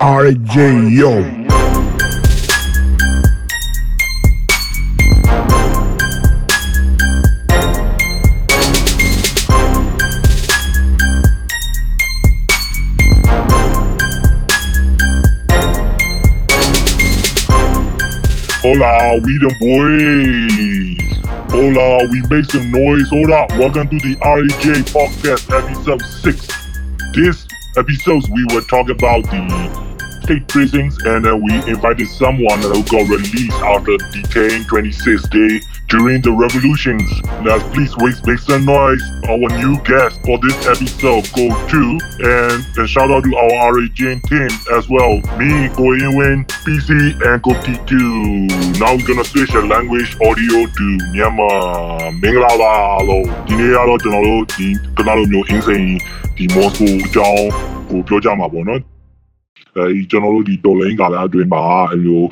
RJ Yo. Hola, we the boys. Hola, we make some noise. Hold up. Welcome to the REJ podcast episode 6. This episode, we will talk about the state prisons and uh, we invited someone who got released after detaining 26 days during the revolutions. Now, please wait, make some noise. Our new guest for this episode, Go To, and, and shout out to our REJ team as well. Me, Go Win, PC, and Go T2. Now we're gonna switch the language audio to Myanmar. မင်္ဂလာပါလို့ဒီနေ့ကတော့ကျွန်တော်တို့ဒီကနာလိုမျိုးအင်းစိန်ဒီမော်စကိုအကြောင်းကိုပြောကြမှာပေါ့နော် အဲဒီကျွန်တော်တို့ဒီတော်လိုင်းကာလအတွင်းမှာအဲလို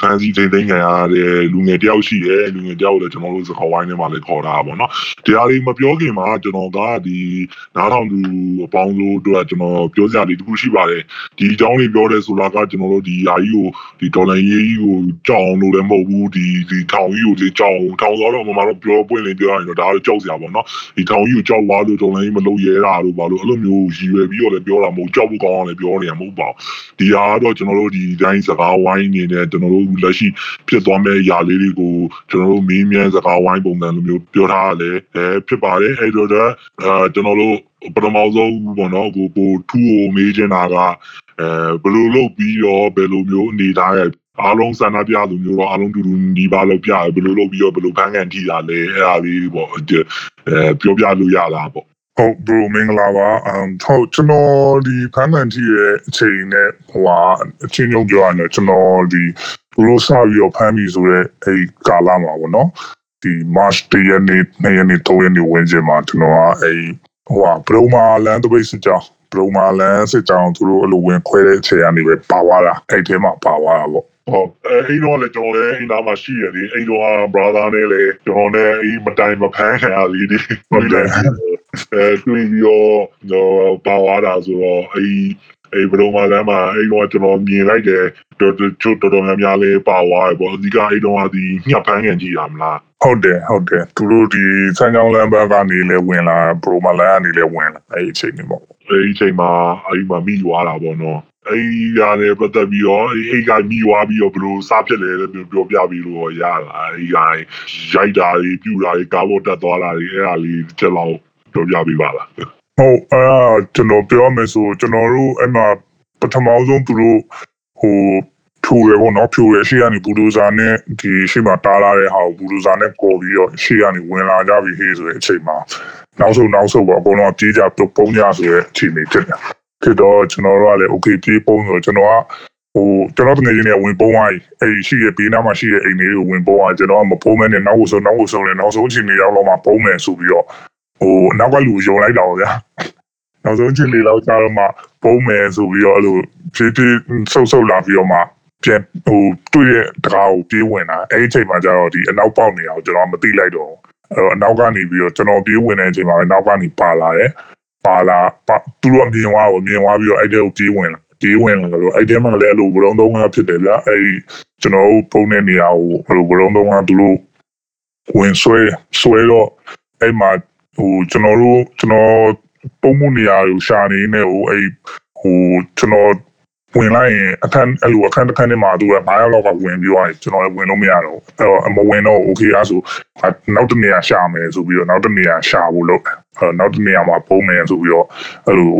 ဖန်စီသိသိမ်းခံရတဲ့လူငယ်တယောက်ရှိတယ်လူငယ်တယောက်လည်းကျွန်တော်တို့စကားဝိုင်းထဲမှာလည်းခေါ်တာပါတော့တရားလေးမပြောခင်မှာကျွန်တော်ကဒီနားထောင်သူအပေါင်းလို့တို့ကကျွန်တော်ပြောစရာလေးတစ်ခုရှိပါတယ်ဒီအကြောင်းလေးပြောတယ်ဆိုတာကကျွန်တော်တို့ဒီအာကြီးကိုဒီတော်လိုင်းရေးကြီးကိုကြောက်အောင်လို့လည်းမဟုတ်ဘူးဒီဒီထောင်ကြီးကိုလေကြောက်အောင်ထောင်တော့တော့မမတော့ပြောပွင့်လေးပြောရရင်တော့ဒါတော့ကြောက်စရာပေါ့နော်ဒီထောင်ကြီးကိုကြောက်သွားလို့တော်လိုင်းမလုပ်ရဲတာလို့ဘာလို့အဲ့လိုမျိုးရည်ရွယ်ပြီးတော့လည်းပြောတာမဟုတ်ကြောက်ဖို့ကောင်းအောင်လည်းပြောနေရမဟုတ်ပါဘူးဒီဟာကတော့ကျွန်တော်တို့ဒီတိုင်းစကားဝိုင်းနေနဲ့ကျွန်တော်တို့လက်ရှိဖြစ်သွားမဲ့ຢာလေးတွေကိုကျွန်တော်တို့မင်းမြန်းစကားဝိုင်းပုံစံလိုမျိုးပြောထားရတယ်အဲဖြစ်ပါတယ်အဲ့တော့အဲကျွန်တော်တို့ပထမဆုံးပေါ့နော်ကိုကိုထူကိုမေးချင်တာကအဲဘယ်လိုလုပ်ပြီးတော့ဘယ်လိုမျိုးအနေထားရဲ့အားလုံးစန္ဒပြလူမျိုးတော့အားလုံးတူတူဒီပါလောက်ပြဘယ်လိုလုပ်ပြီးတော့ဘယ်လိုဖန်ကန်ထိတာလဲအဲ့ဒါလေးပေါ့အဲပြောပြလို့ရလားပေါ့ ဟုတ် bro မင်္ဂလာပါအမ်ဟုတ်ကျွန်တော်ဒီဖန်ကန်တီရဲ့အချိန်နဲ့ဟိုဟာအချင်းချင်းပြောရရင်ကျွန်တော်ဒီဘလို့စပြီးတော့ဖန်ပြီးဆိုရဲအဲ့ကာလမှာပေါ့နော်ဒီ March 1ရက်နေ့2ရက်နေ့3ရက်နေ့ဝင်ကျင်မှာကျွန်တော်ကအဲ့ဟိုဟာဘရုံမာလန်တပိတ်စစ်ကြောင်းဘရုံမာလန်စစ်ကြောင်းသူတို့အလိုဝင်ခွဲတဲ့အချိန်ကနေပဲပါသွားတာအဲ့ထဲမှာပါသွားတာပေါ့ဟုတ်အဲအိမ်တော့လည်းကျွန်တော်လည်းအိမ်သားမှာရှိရတယ်အိမ်တော့ brother နဲ့လည်းကျွန်တော်နဲ့အေးမတိုင်မဖန်းခံရသေးတယ်ဟုတ်တယ် အဲတွေ့ပြီးတော့ပါဝါတာဆိုတော့အေးအေးဘယ်လိုမှလည်းမအိမ်တော့ကျွန်တော်မြင်လိုက်တယ်တော်တော်တော်တော်များများလေးပါဝါရပေါ့အဓိကအိမ်တော့ဒီညှပ်ဖန်းကန်ကြည့်ရမလားဟုတ်တယ်ဟုတ်တယ်သူတို့ဒီစမ်းကြောင်းလမ်းဘက်ကနေလဲဝင်လာဘရိုမာလန်ကနေလဲဝင်လာအဲ့ဒီအချိန်နေပေါ့အဲဒီအချိန်မှာအဲဒီမှာမိသွားတာပေါ့နော်အဲဒီရတယ်ပတ်သက်ပြီးတော့အဲဒီကမိသွားပြီးတော့ဘယ်လိုစားဖြစ်လဲလို့ပြောပြပြီးလို့ရလာအဲဒီကရိုက်တာတွေပြူတာတွေကားပေါ်တက်သွားတာတွေအဲ့ဒါလေးချက်လောက် ပြောပြပေးပါလားဟုတ်အဲကျွန်တော်ပြောမယ်ဆိုကျွန်တော်တို့အဲ့မှာပထမဆုံးသူတို့ဟိုဖြူရပေါ့နော်ဖြူရရှေ့ကနေဘူဒိုဇာနဲ့ဒီရှေ့မှာတားလာတဲ့ဟာကိုဘူဒိုဇာနဲ့ပေါ်ပြီးတော့ရှေ့ကနေဝင်လာကြပြီဟေးဆိုတဲ့အချိန်မှာနောက်ဆုံးနောက်ဆုံးပေါ့အကုန်လုံးပြေးကြပြုတ်ပုံးကြဆိုတဲ့အချိန်လေးဖြစ်တယ်ဖြစ်တော့ကျွန်တော်တို့ကလည်း okay ပြေးပုံးဆိုကျွန်တော်ကဟိုကျွန်တော်တကယ်ချင်းနဲ့ဝင်ပုံးသွားပြီအဲ့ဒီရှိရဘေးနားမှာရှိတဲ့အိမ်လေးကိုဝင်ပုံးသွားကျွန်တော်ကမပုံးမဲနဲ့နောက်ဆုံးနောက်ဆုံးလည်းနောက်ဆုံးအချိန်လေးရောက်တော့မှပုံးမယ်ဆိုပြီးတော့ ဟိုနောက်ကလူယုံလိုက်တော့ဗျာနောက်ဆုံးချင်းလေးလောက်ကြာတော့မှပုံးမယ်ဆိုပြီးတော့အဲ့လိုဖြည်းဖြည်းဆုပ်ဆုပ်လာပြီးတော့မှပြန်ဟိုတွေ့တဲ့တကားကိုပြေးဝင်လာအဲ့ဒီအချိန်မှာကျတော့ဒီအနောက်ပေါက်နေအောင်ကျွန်တော်မသိလိုက်တော့အဲ့တော့အနောက်ကနေပြီးတော့ကျွန်တော်ပြေးဝင်တဲ့အချိန်မှာပဲနောက်ကနေပါလာတယ်ပါလာသူတို့မြင်သွားကိုမြင်သွားပြီးတော့အဲ့တဲ့ကိုပြေးဝင်လာပြေးဝင်လာတော့အဲ့တဲ့မှာလည်းအဲ့လိုဘလုံးသုံးကဖြစ်တယ်ဗျာအဲ့ဒီကျွန်တော်တို့ပုံတဲ့နေရာကိုအဲ့လိုဘလုံးသုံးကသူတို့ဝင်ဆွဲဆွဲတော့အဲ့မှာ ဟိုကျွန်တော်တို့ကျွန်တော်ပုံမှုနေရာကိုရှာနေနေဟိုအဲ့ဟိုကျွန်တော်ဝင်လိုက်ရင်အခန်းအဲ့လိုအခန်းတစ်ခန်းထဲမှာသူက9ရောက်လောက်ကဝင်ပြီးသွားကျွန်တော်လည်းဝင်လို့မရတော့အဲ့တော့မဝင်တော့ okay အားဆိုနောက်တစ်နေရာရှာမယ်ဆိုပြီးတော့နောက်တစ်နေရာရှာဖို့လုပ်အဲ့နောက်တစ်နေရာမှာပုံမယ်ဆိုပြီးတော့အဲ့လို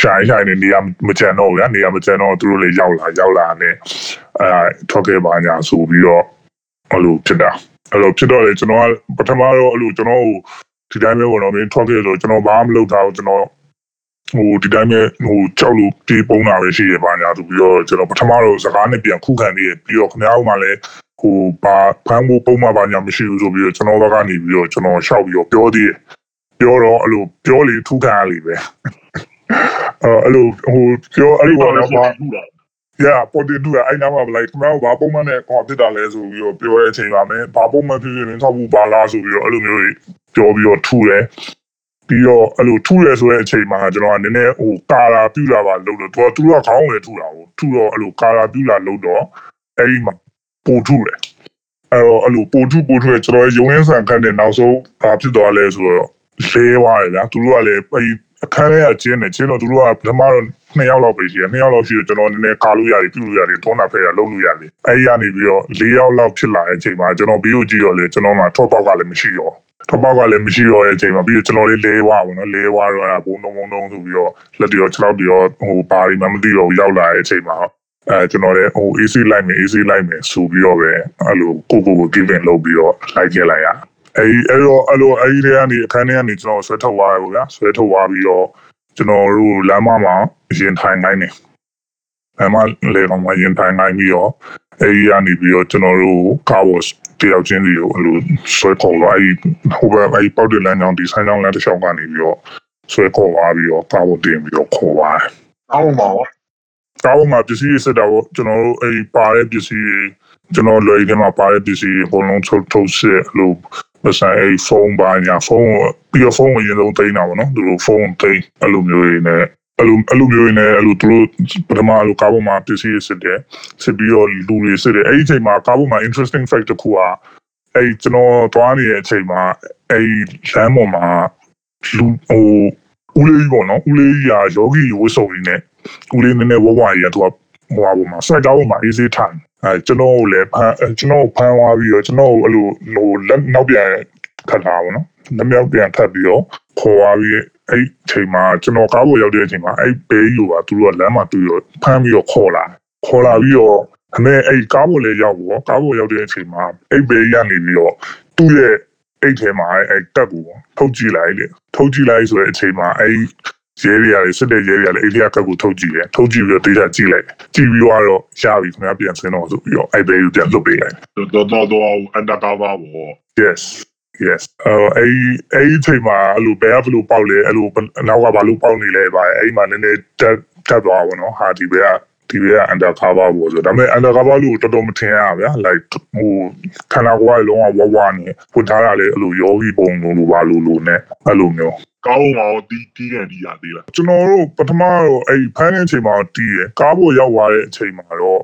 ရှာရရှာနေနေရာမကြံတော့ဘူးနေရာမကြံတော့သူတို့လည်းရောက်လာရောက်လာနဲ့အဲထွက်ခဲ့ပါညာဆိုပြီးတော့အဲ့လိုဖြစ်တာအဲ့လိုဖြစ်တော့လေကျွန်တော်ကပထမတော့အဲ့လိုကျွန်တော် ဒီတိုင်းပဲဝင်တော့မင်းထွက်ခဲ့ဆိုကျွန်တော်ဘာမှမလုပ်ထားဘူးကျွန်တော်ဟိုဒီတိုင်းပဲဟိုကြောက်လို့ပြေးပုံးတာပဲရှိရပါညာဆိုပြီးတော့ကျွန်တော်ပထမတော့စကားနဲ့ပြန်ခုခံနေပြီးတော့ခင်ဗျားတို့မှလည်းဟိုဘာဖမ်းဖို့ပုံမှန်ပါညာမရှိဘူးဆိုပြီးတော့ကျွန်တော်ဘက်ကနေပြီးတော့ကျွန်တော်ရှောက်ပြီးတော့ပြောသေးတယ်ပြောတော့အဲ့လိုပြောလေထုခံရလေပဲအဲ့လိုဟိုပြောအဲ့လိုတော့ဘာ Yeah ပေါ်တင်တူအဲ့နားမှာလိုက်ခင်ဗျားဘာပုံမှန်နဲ့ကွာဖြစ်တာလဲဆိုပြီးတော့ပြောတဲ့အချိန်ပါမယ်ဘာပုံမှန်ဖြစ်ဖြစ်မင်းဆောက်ဖို့ပါလားဆိုပြီးတော့အဲ့လိုမျိုးပြောပြီးတော့ထူတယ်ပြီးတော့အဲ့လိုထုရဲဆိုတဲ့အချိန်မှာကျွန်တော်ကနည်းနည်းဟိုကာလာပြူလာပါလို့တော့သူကသူတို့ကခေါင်းဝင်ထုတာကိုထုတော့အဲ့လိုကာလာပြူလာလို့တော့အဲ့ဒီမှာပို့ထုတယ်အဲ့တော့အဲ့လိုပို့ထုပို့ထုရဲကျွန်တော်ရုံရင်းဆန်ခန့်တဲ့နောက်ဆုံးဘာဖြစ်သွားလဲဆိုတော့လဲသွားတယ်ဗျာသူတို့ကလည်းအဲ့အခန်းထဲကကျင်းတယ်ကျင်းတော့သူတို့ကပထမတော့ နှစ်ယောက်လောက်ပဲရှိတယ်နှစ်ယောက်လောက်ရှိတော့ကျွန်တော်နည်းနည်းကာလို့ရတယ်ပြုလို့ရတယ်ထုံးတာဖဲရလုံးလို့ရတယ်အဲ့ဒီကနေပြီးတော့၄ယောက်လောက်ဖြစ်လာတဲ့အချိန်မှာကျွန်တော်ပြီးလို့ကြည့်တော့လေကျွန်တော်မှထော့ပေါက်ကလည်းမရှိတော့ထော့ပေါက်ကလည်းမရှိတော့တဲ့အချိန်မှာပြီးတော့ကျွန်တော်လေးလဲသွားပါတော့လဲသွားတော့အဲ့ဘုံလုံးဘုံလုံးဆိုပြီးတော့လက်တရော6လောက်တရောဟိုပါရီမှမသိတော့ရောက်လာတဲ့အချိန်မှာအဲကျွန်တော်လည်းဟို AC လိုက်မယ် AC လိုက်မယ်ဆိုပြီးတော့ပဲအဲ့လိုကိုကိုကို given လုပ်ပြီးတော့လိုက်ခဲ့လိုက်ရအဲ့အဲ့တော့အဲ့လိုအဲ့ဒီထဲကနေအခန်းထဲကနေကျွန်တော်ဆွဲထုတ်သွားရပေါ့ဗျာဆွဲထုတ်သွားပြီးတော့ ကျွန်တော်တို့လမ်းမမှာရင်ထိုင်နိုင်တယ်လမ်းမလေကောင်မှာရင်ထိုင်နိုင်ပြီးတော့အဲ့ဒီကနေပြီးတော့ကျွန်တော်တို့ကားဘော့တယောက်ချင်းစီကိုအဲ့လိုဆွဲခေါ်သွားအဲ့ဟိုဘက်အဲ့ပေါက်တဲ့လမ်းကြောင်းဒီဆိုင်ကြောင်းလမ်းတစ်လျှောက်ကနေပြီးတော့ဆွဲခေါ်သွားပြီးတော့ကားဘော့တင်ပြီးတော့ခေါ်သွားတယ်အောင်းမှာရောကားပေါ်မှာပစ္စည်းတွေစစ်တာပေါ့ကျွန်တော်တို့အဲ့ပါတဲ့ပစ္စည်းတွေကျွန်တော်လွယ်ထဲမှာပါတဲ့ပစ္စည်းတွေအကုန်လုံးထုတ်ထုတ်စစ်လို့ မဆိုင်အဲ့ဖုန်းပါညာဖုန်းပြီးတော့ဖုန်းကိုအရင်ဆုံးသိမ်းတာပေါ့နော်သူတို့ဖုန်းသိမ်းအဲ့လိုမျိုးတွေနဲ့အဲ့လိုအဲ့လိုမျိုးတွေနဲ့အဲ့လိုသူတို့ပထမလိုကားပေါ်မှာပစ္စည်းတွေစစ်တယ်စစ်ပြီးတော့လူတွေစစ်တယ်အဲ့ဒီအချိန်မှာကားပေါ်မှာ interesting fact တစ်ခုကအဲ့ကျွန်တော်သွားနေတဲ့အချိန်မှာအဲ့လမ်းပေါ်မှာလူဟိုဦးလေးပေါ့နော်ဦးလေးရာယောဂီဝတ်စုံကြီးနဲ့ဦးလေးနည်းနည်းဝဝကြီးကသူကဟိုဟာပေါ်မှာစိုက်ကားပေါ်မှာအေးစေးထိုင် အဲကျွန်တော်ကိုလည်းဖမ်းကျွန်တော်ကိုဖမ်းသွားပြီးတော့ကျွန်တော်ကိုအဲ့လိုဟိုလက်နောက်ပြန်ခတ်တာပေါ့နော်လက်မြောက်ပြန်ခတ်ပြီးတော့ခေါ်သွားပြီးအဲ့ဒီချိန်မှာကျွန်တော်ကားပေါ်ရောက်တဲ့အချိန်မှာအဲ့ဘေးယူပါသူတို့ကလမ်းမှာတွေ့တော့ဖမ်းပြီးတော့ခေါ်လာခေါ်လာပြီးတော့အမေအဲ့ကားပေါ်လည်းရောက်ပေါ့ကားပေါ်ရောက်တဲ့အချိန်မှာအဲ့ဘေးရနေပြီးတော့သူ့ရဲ့အိတ်ထဲမှာအဲ့တက်ကိုထုတ်ကြည့်လိုက်လေထုတ်ကြည့်လိုက်ဆိုတဲ့အချိန်မှာအဲ့ ရဲတွေရတယ်စစ်တဲ့ရဲတွေရတယ်အိန္ဒိယကတ်ကိုထုတ်ကြည့်တယ်ထုတ်ကြည့်ပြီးတော့ဒေတာကြည့်လိုက်ကြည့်ပြီးတော့ရပြီခင်ဗျာပြန်ဆင်းတော့ဆိုပြီးတော့အဲ့ဘဲကိုပြန်လွတ်ပေးလိုက်တော်တော်တော်အန်တာကာဗာဘော yes yes အဲ့အဲ့အဲ့ဒီချိန်မှာအဲ့လိုဘယ်ကဘလို့ပေါက်လဲအဲ့လိုနောက်ကဘာလို့ပေါက်နေလဲပါအဲ့ဒီမှာနည်းနည်းတက်တက်သွားပါတော့ဟာဒီဘက် ကဒီဘက်က undercover ပေါ့ဆိုဒါပေမဲ့ undercover လို့တော်တော်မထင်ရဗျာ like ဟိုခန္ဓာကိုယ်ကလုံးဝဝဝနေဖွထားတာလေအဲ့လိုယောဂီပုံလိုလိုပါလိုလိုနဲ့အဲ့လိုမျိုးကောင်းအောင်တီးတီးတယ်ဒီရသေးလားကျွန်တော်တို့ပထမတော့အဲ့ဖမ်းတဲ့အချိန်မှာတီးရကားပေါ်ရောက်သွားတဲ့အချိန်မှာတော့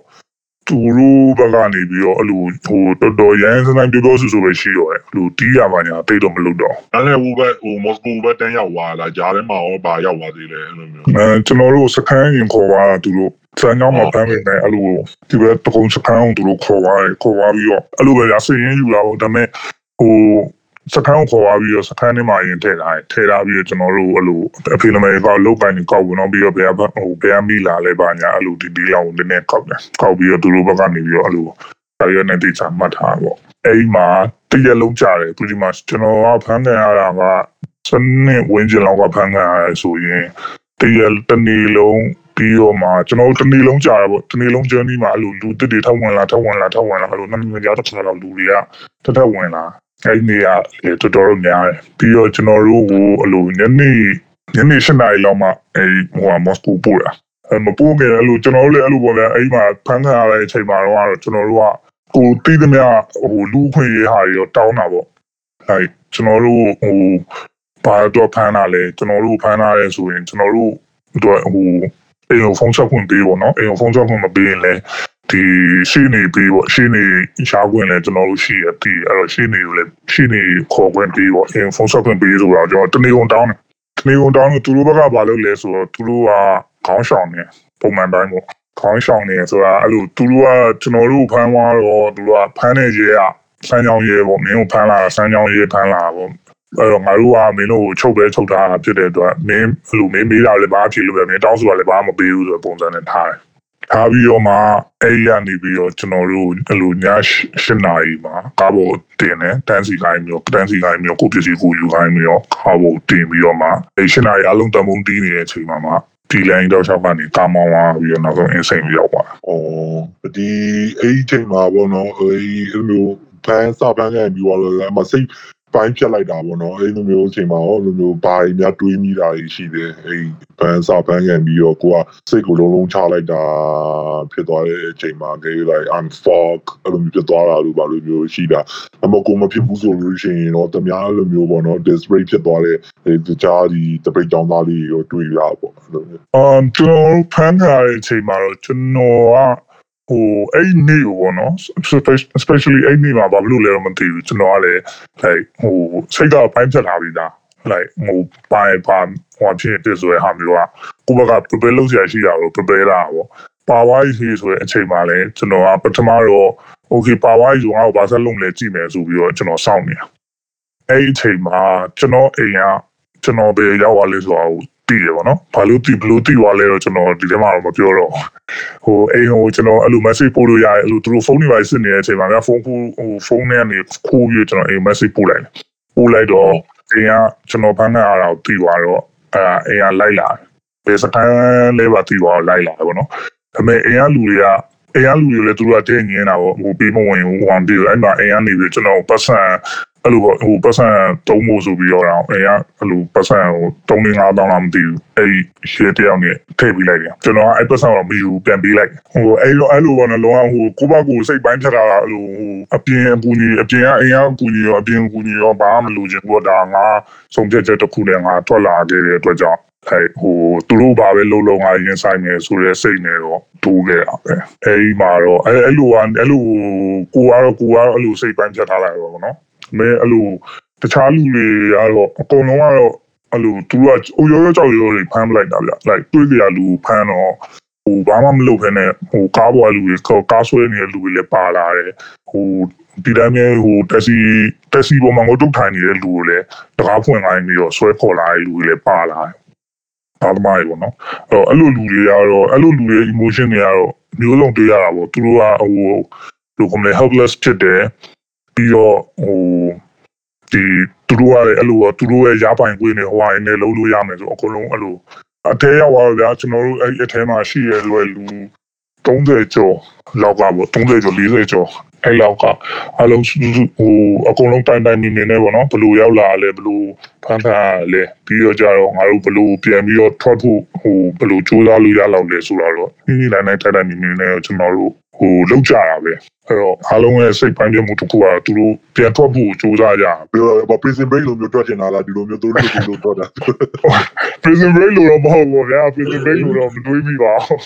သူတို့ဘက်ကနေပြီးတော့အဲ့လိုဟိုတော်တော်ရန်စနိုင်ပြောပြောဆူဆူပဲရှိတော့တယ်အဲ့လိုတီးရပါညာတိတ်တော့မလုပ်တော့အဲ့လေဟိုဘက်ဟိုမော်စကိုဘက်တန်းရောက်သွားလားဂျားထဲမှာရောဘာရောက်သွားသေးလဲအဲ့လိုမျိုးအဲကျွန်တော်တို့စခန်းရင်ခေါ်သွားတာသူတို့ စံကြောင်းမှာဖမ်းနေတယ်အဲ့လိုဒီဘက်တကုံစခန်းအောင်သူတို့ခေါ်သွားတယ်ခေါ်သွားပြီးတော့အဲ့လိုပဲရစရင်ယူလာတော့ဒါပေမဲ့ဟိုစခန်းကိုခေါ်သွားပြီးတော့စခန်းထဲမှာရင်ထည့်ထားတယ်ထည့်ထားပြီးတော့ကျွန်တော်တို့အဲ့လိုအဖေနမေကောက်လုတ်ကိုင်းနေကောက်ဝင်တော့ပြီးတော့ဘယ်ဟိုဘယ်မိလာလဲပါညာအဲ့လိုဒီဒီလောက်နည်းနည်းကောက်တယ်ကောက်ပြီးတော့သူတို့ဘက်ကနေပြီးတော့အဲ့လိုတာရနဲ့တိကျမှတ်ထားပေါ့အဲ့ဒီမှာတရက်လုံးကြတယ် pretty much ကျွန်တော်ကဖမ်းခံရတာကစနေဝင်းကျင်လောက်ကဖမ်းခံရတယ်ဆိုရင်တရက်တစ်နေ့လုံး ပြီးတော့မှကျွန်တော်တို့တစ်နေ့လုံးကြာတယ်ပေါ့တစ်နေ့လုံး journey မှာအဲ့လိုလူတစ်တွေထောက်ဝင်လာထောက်ဝင်လာထောက်ဝင်လာအဲ့လိုနှစ်နှစ်ကြားတစ်ခါတော့လူတွေကတစ်ထက်ဝင်လာအဲ့ဒီနေရာလေတော်တော်များတယ်ပြီးတော့ကျွန်တော်တို့ကိုအဲ့လိုညနေညနေ7နာရီလောက်မှအဲ့ဟိုမော်စကိုပို့တာအဲ့မပို့ခင်အဲ့လိုကျွန်တော်တို့လည်းအဲ့လိုပေါ့လေအဲ့ဒီမှာဖမ်းခံရတဲ့အချိန်မှာတော့ကျွန်တော်တို့ကကိုတီးသမျှဟိုလူခွင့်ရေးဟာတွေတော့တောင်းတာပေါ့အဲ့ကျွန်တော်တို့ဟိုဘာတော့ဖမ်းတာလဲကျွန်တော်တို့ဖမ်းတာလဲဆိုရင်ကျွန်တော်တို့တော့ဟို အိမ်ကိုဖုန်းချက်ခွင့်ပေးပေါ့နော်အိမ်ကိုဖုန်းချက်ခွင့်မပေးရင်လည်းဒီရှိနေပြီးပေါ့ရှိနေရှားခွင့်လည်းကျွန်တော်တို့ရှိရပြီးအဲ့တော့ရှိနေကိုလည်းရှိနေခေါ်ခွင့်ပြီးပေါ့အိမ်ဖုန်းချက်ခွင့်ပေးဆိုတော့ကျွန်တော်တနေ့ကုန်တောင်းတယ်တနေ့ကုန်တောင်းလို့သူတို့ဘက်ကဘာလုပ်လဲဆိုတော့သူတို့ကခေါင်းဆောင်နေပုံမှန်တိုင်းပေါ့ခေါင်းဆောင်နေဆိုတာအဲ့လိုသူတို့ကကျွန်တော်တို့ဖမ်းသွားတော့သူတို့ကဖမ်းနေရဲကစမ်းကြောင်းရဲပေါ့မင်းကိုဖမ်းလာစမ်းကြောင်းရဲဖမ်းလာပေါ့ အဲ့တော့ငါတို့ကမင်းတို့ကိုချုပ်ပဲချုပ်ထားတာဖြစ်တဲ့အတွက်မင်းအဲ့လိုမင်းမေးတာလည်းဘာဖြစ်လို့လဲမင်းတောင်းဆိုတာလည်းဘာမှမပေးဘူးဆိုတဲ့ပုံစံနဲ့ထားတယ်ထားပြီးတော့မှအဲ့ရနေပြီးတော့ကျွန်တော်တို့အဲ့လိုည၈နာရီမှာကားပေါ်တင်တယ်တန်းစီကိုင်းမျိုးတန်းစီကိုင်းမျိုးကိုပစ္စည်းကိုယူကိုင်းမျိုးကားပေါ်တင်ပြီးတော့မှအဲ့၈နာရီအလုံးတမုံတီးနေတဲ့အချိန်မှာမှဒီလိုင်းတော့ချောက်ကနေကာမောင်းသွားပြီးတော့နောက်ဆုံးအင်းစိန်ရောက်သွားဩဒီအဲ့ဒီချိန်မှာပေါ့နော်အဲ့ဒီအဲ့လိုဖန်စာပန်းခဲ့ပြီးတော့လည်းမစိတ် ပိုင်းဖြတ်လိုက်တာပေါ့နော်အဲ့လိုမျိုးအချိန်မှာရောလိုမျိုးဘာတွေများတွေးမိတာရှိတယ်အဲ့ဘန်စာဘန်ကန်ပြီးတော့ကိုကစိတ်ကိုလုံးလုံးချလိုက်တာဖြစ်သွားတဲ့အချိန်မှာគេ like I'm fuck အဲ့လိုမျိုးဖြစ်သွားတာလို့ဘာလို့မျိုးရှိတာအမကိုမဖြစ်ဘူးဆိုလို့ရှိရင်တော့တများလိုမျိုးပေါ့နော် display ဖြစ်သွားတဲ့ဒီကြားဒီတပိတ်ကြောင်းသားလေးကိုတွေးရပေါ့အဲ့လိုမျိုး um ကျွန်တော်ဖန်ခါတဲ့အချိန်မှာတော့ကျွန်တော်က ဟိုအဲ့နေ့ပေါ့နော် especially အဲ့နေ့မှာဘာလို့လဲတော့မသိဘူးကျွန်တော်ကလည်း like ဟိုစိတ်ကပိုင်းဖြတ်ထားပြီးသား like ဟိုပိုင်းပါဟိုဖြစ်တဲ့ဆိုရဟာမျိုးကကိုဘက prepare လုပ်ရရှိတာကို prepare လာပေါ့ပါဝါးကြီးဆိုတဲ့အချိန်မှာလည်းကျွန်တော်ကပထမတော့ okay ပါဝါးကြီးကငါ့ကိုဘာဆက်လုပ်လဲကြည့်မယ်ဆိုပြီးတော့ကျွန်တော်စောင့်နေတာအဲ့ဒီအချိန်မှာကျွန်တော်အိမ်ကကျွန်တော်ပဲရောက်သွားလဲဆိုတာ ကိုတည်ရပါတော့။ဘာလို့တည်ဘလို့တည်သွားလဲတော့ကျွန်တော်ဒီထဲမှာတော့မပြောတော့ဟိုအိမ်ဟိုကျွန်တော်အဲ့လို message ပို့လို့ရတယ်အဲ့လိုသူတို့ဖုန်းတွေပါစစ်နေတဲ့အချိန်မှာငါဖုန်းကူဟိုဖုန်းထဲကနေခိုးပြီးကျွန်တော်အိမ် message ပို့လိုက်တယ်။ပို့လိုက်တော့အိမ်ကကျွန်တော်ဖမ်းနေရတာကိုတည်သွားတော့အဲအိမ်ကလိုက်လာဘယ်စကန်လေးပါတည်သွားလိုက်လာတယ်ပေါ့နော်။ဒါပေမဲ့အိမ်ကလူတွေကအိမ်ကလူတွေလည်းသူတို့ကတင်းငင်းတာပေါ့ဟိုပေးမဝင်ဘူးဟိုပြီးတော့အဲ့မှာအိမ်ကနေပြီးကျွန်တော်ပတ်စံ အဲ့လိုပေါ့ဟိုပတ်စံတုံးဖို့ဆိုပြီးတော့အိမ်ကအဲ့လိုပတ်စံဟိုတုံးနေငါးတောင်းလားမသိဘူးအဲ့ရှေ့တယောက်နဲ့ထည့်ပေးလိုက်တယ်ကျွန်တော်ကအဲ့ပတ်စံတော့မယူပြန်ပေးလိုက်ဟိုအဲ့လိုအဲ့လိုပေါ့နော်လောကဟိုကိုဘကိုစိတ်ပိုင်းထတာအဲ့လိုဟိုအပြင်အပူကြီးအပြင်ကအိမ်ကအပူကြီးရောအပြင်အပူကြီးရောဘာမှမလိုချင်ဘူးဒါငါဆုံးဖြတ်ချက်တစ်ခုနဲ့ငါထွက်လာခဲ့တဲ့အတွက်ကြောင့်အဲဟိုသူတို့ဘာပဲလုံးလုံးငါရင်ဆိုင်နေဆိုရဲစိတ်နဲ့တော့တိုးခဲ့တာပဲအဲဒီမှာတော့အဲအဲ့လိုကအဲ့လိုကိုကတော့ကိုကတော့အဲ့လိုစိတ်ပိုင်းဖြတ်ထားလိုက်တော့ဗောနော် မဲအဲ့လိုတခြားလူတွေကတော့အကုန်လုံးကတော့အဲ့လိုသူကအိုရောရောကြောက်ရောတွေဖမ်းပလိုက်တာဗျ like တွေးကြရလူဖမ်းတော့ဟိုဘာမှမလုပ်ဖ ೇನೆ ဟိုကားပေါ်လူတွေကားဆွဲနေတဲ့လူတွေလည်းပါလာတယ်ဟိုဒီတိုင်းမျိုးဟိုတက်စီတက်စီပေါ်မှာငိုတုတ်ထိုင်နေတဲ့လူတွေလည်းတကားဖွင့်ခိုင်းပြီးတော့ဆွဲခေါ်လာတဲ့လူတွေလည်းပါလာတယ်သားသမားတွေပေါ့နော်အဲ့တော့အဲ့လိုလူတွေကတော့အဲ့လိုလူတွေ emotion တွေကတော့မျိုးစုံတွေ့ရတာပေါ့သူတို့ကဟိုလိုကမလဲ helpless ဖြစ်တယ် ပြီးတော့ဟိုဒီသူတို့ကလည်းအဲ့လိုသူတို့ရဲ့ရပိုင်ခွင့်တွေဟိုဟာနေလုံးလို့ရမယ်ဆိုအကုန်လုံးအဲ့လိုအထဲရောက်သွားတော့ဗျာကျွန်တော်တို့အဲ့အထဲမှာရှိရတဲ့လူ30ကျော်လောက်ကပေါ့30ကျော်40ကျော်အဲ့လောက်ကအလုံးဟိုအကုန်လုံးတိုင်တိုင်နေနေနေပေါ့နော်ဘလို့ရောက်လာလဲဘလို့ဖန်ဖန်လဲပြီးတော့ကြတော့ငါတို့ဘလို့ပြန်ပြီးတော့ထွက်ဖို့ဟိုဘလို့စူးစမ်းလို့ရလောက်လဲဆိုတော့ဒီနေ့တိုင်းတိုင်တိုင်နေနေနေကျွန်တော်တို့ ဟိုလောက်ကြတာပဲအဲ့တော့အားလုံးရဲ့စိတ်ပိုင်းပြမှုတစ်ခုကသူတို့ပြန်ထွက်ဖို့စူးစမ်းကြပြီးတော့ဘာ prison break လိုမျိုးတွက်ချင်တာလားဒီလိုမျိုးသူတို့လိုမျိုးတွက်တာ prison break လို့တော့မဟုတ်ဘူးဗျာ prison break လို့တော့မတွေးမိပါဘူး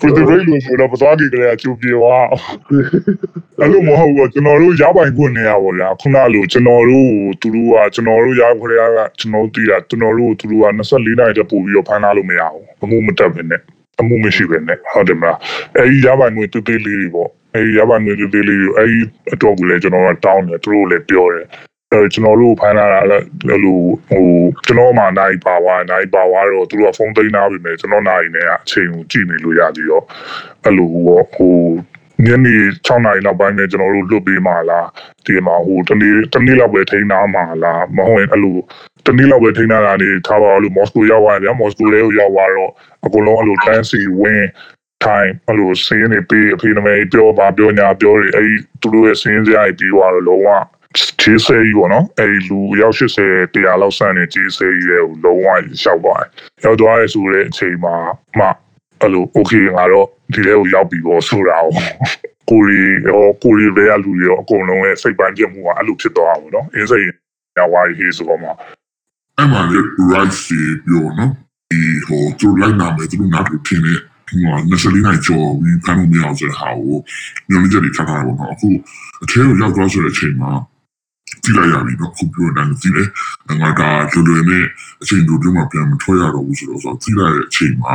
prison break လို့ဆိုတော့ပသွားကြည့်ကြလေအကျိုးပြေသွားအဲ့လိုမဟုတ်ဘူးကျွန်တော်တို့ရပိုင်ခွင့်နေရပါဗျာခုနလိုကျွန်တော်တို့သူတို့ကကျွန်တော်တို့ရခွင့်ရကကျွန်တော်တို့တည်တာကျွန်တော်တို့သူတို့က24နိုင်တဲ့ပို့ပြီးတော့ဖမ်းလာလို့မရဘူးအမှုမတက်ဘဲနဲ့ အမှုမရှိပဲနဲ့ဟုတ်တယ်မလားအဲဒီရပိုင်ခွင့်တူတူလေးတွေပေါ့အဲဒီရပိုင်ခွင့်တူတူလေးတွေအဲဒီအတွက်ကိုလည်းကျွန်တော်ကတောင်းတယ်သူတို့လည်းပြောတယ်အဲကျွန်တော်တို့ဖမ်းလာတာလည်းအဲ့လိုဟိုကျွန်တော်မှနိုင်ပါဝါနိုင်ပါဝါတော့သူတို့ကဖုန်းသိမ်းထားပြီမယ်ကျွန်တော်နိုင်နေအချိန်ကိုကြည့်နေလို့ရကြည့်တော့အဲ့လိုဟိုဟိုညနေ6နာရီနောက်ပိုင်းနဲ့ကျွန်တော်တို့လွတ်ပေးမှလားဒီမှာဟိုတနေ့တနေ့လောက်ပဲထိန်းထားမှလားမဟုတ်ရင်အဲ့လို တနေ့လောက်ပဲထိန်းထားတာနေထားပါလို့မော်စကိုရောက်သွားတယ်မော်စကိုလေးကိုရောက်သွားတော့အကုန်လုံးအဲ့လိုတန်းစီဝင် time အဲ့လိုစင်းနေပြီးအဖေနမေပြောပါပြောညာပြောတယ်အဲ့သူတို့ရဲ့စင်းစရာကြီးပြီးသွားတော့လုံးဝခြေဆဲကြီးပေါ့နော်အဲ့ဒီလူရောက်80တရားလောက်ဆန့်နေခြေဆဲကြီးရဲ့လုံးဝရှောက်သွားတယ်ရောက်သွားရဲဆိုတဲ့အချိန်မှာမှအဲ့လို okay ငါတော့ဒီထဲကိုရောက်ပြီပေါ့ဆိုတာကိုကိုရီရောကိုရီတွေကလူတွေရောအကုန်လုံးရဲ့စိတ်ပန်းပြမှုကအဲ့လိုဖြစ်သွားတာပေါ့နော်အင်းစိတ်ရဝါရီဆိုတော့မှ အဲ့မှာလေ right စီပြောနော်ဒီဟိုသူလိုက်နာမယ်သူနားလို့ထင်တဲ့ဟို24နိုင်ကျော်ပြီးဖမ်းလို့မရအောင်ဆိုတဲ့ဟာကိုညွှန်ချက်တွေထားတာပေါ့နော်အခုအထဲကိုရောက်သွားဆိုတဲ့အချိန်မှာကြည့်လိုက်ရပြီနော်အခုပြောနေတာကြည့်လေငါကလွယ်လွယ်နဲ့အချိန်တိုတွင်းမှာပြန်မထွက်ရတော့ဘူးဆိုတော့ဆိုကြည့်လိုက်တဲ့အချိန်မှာ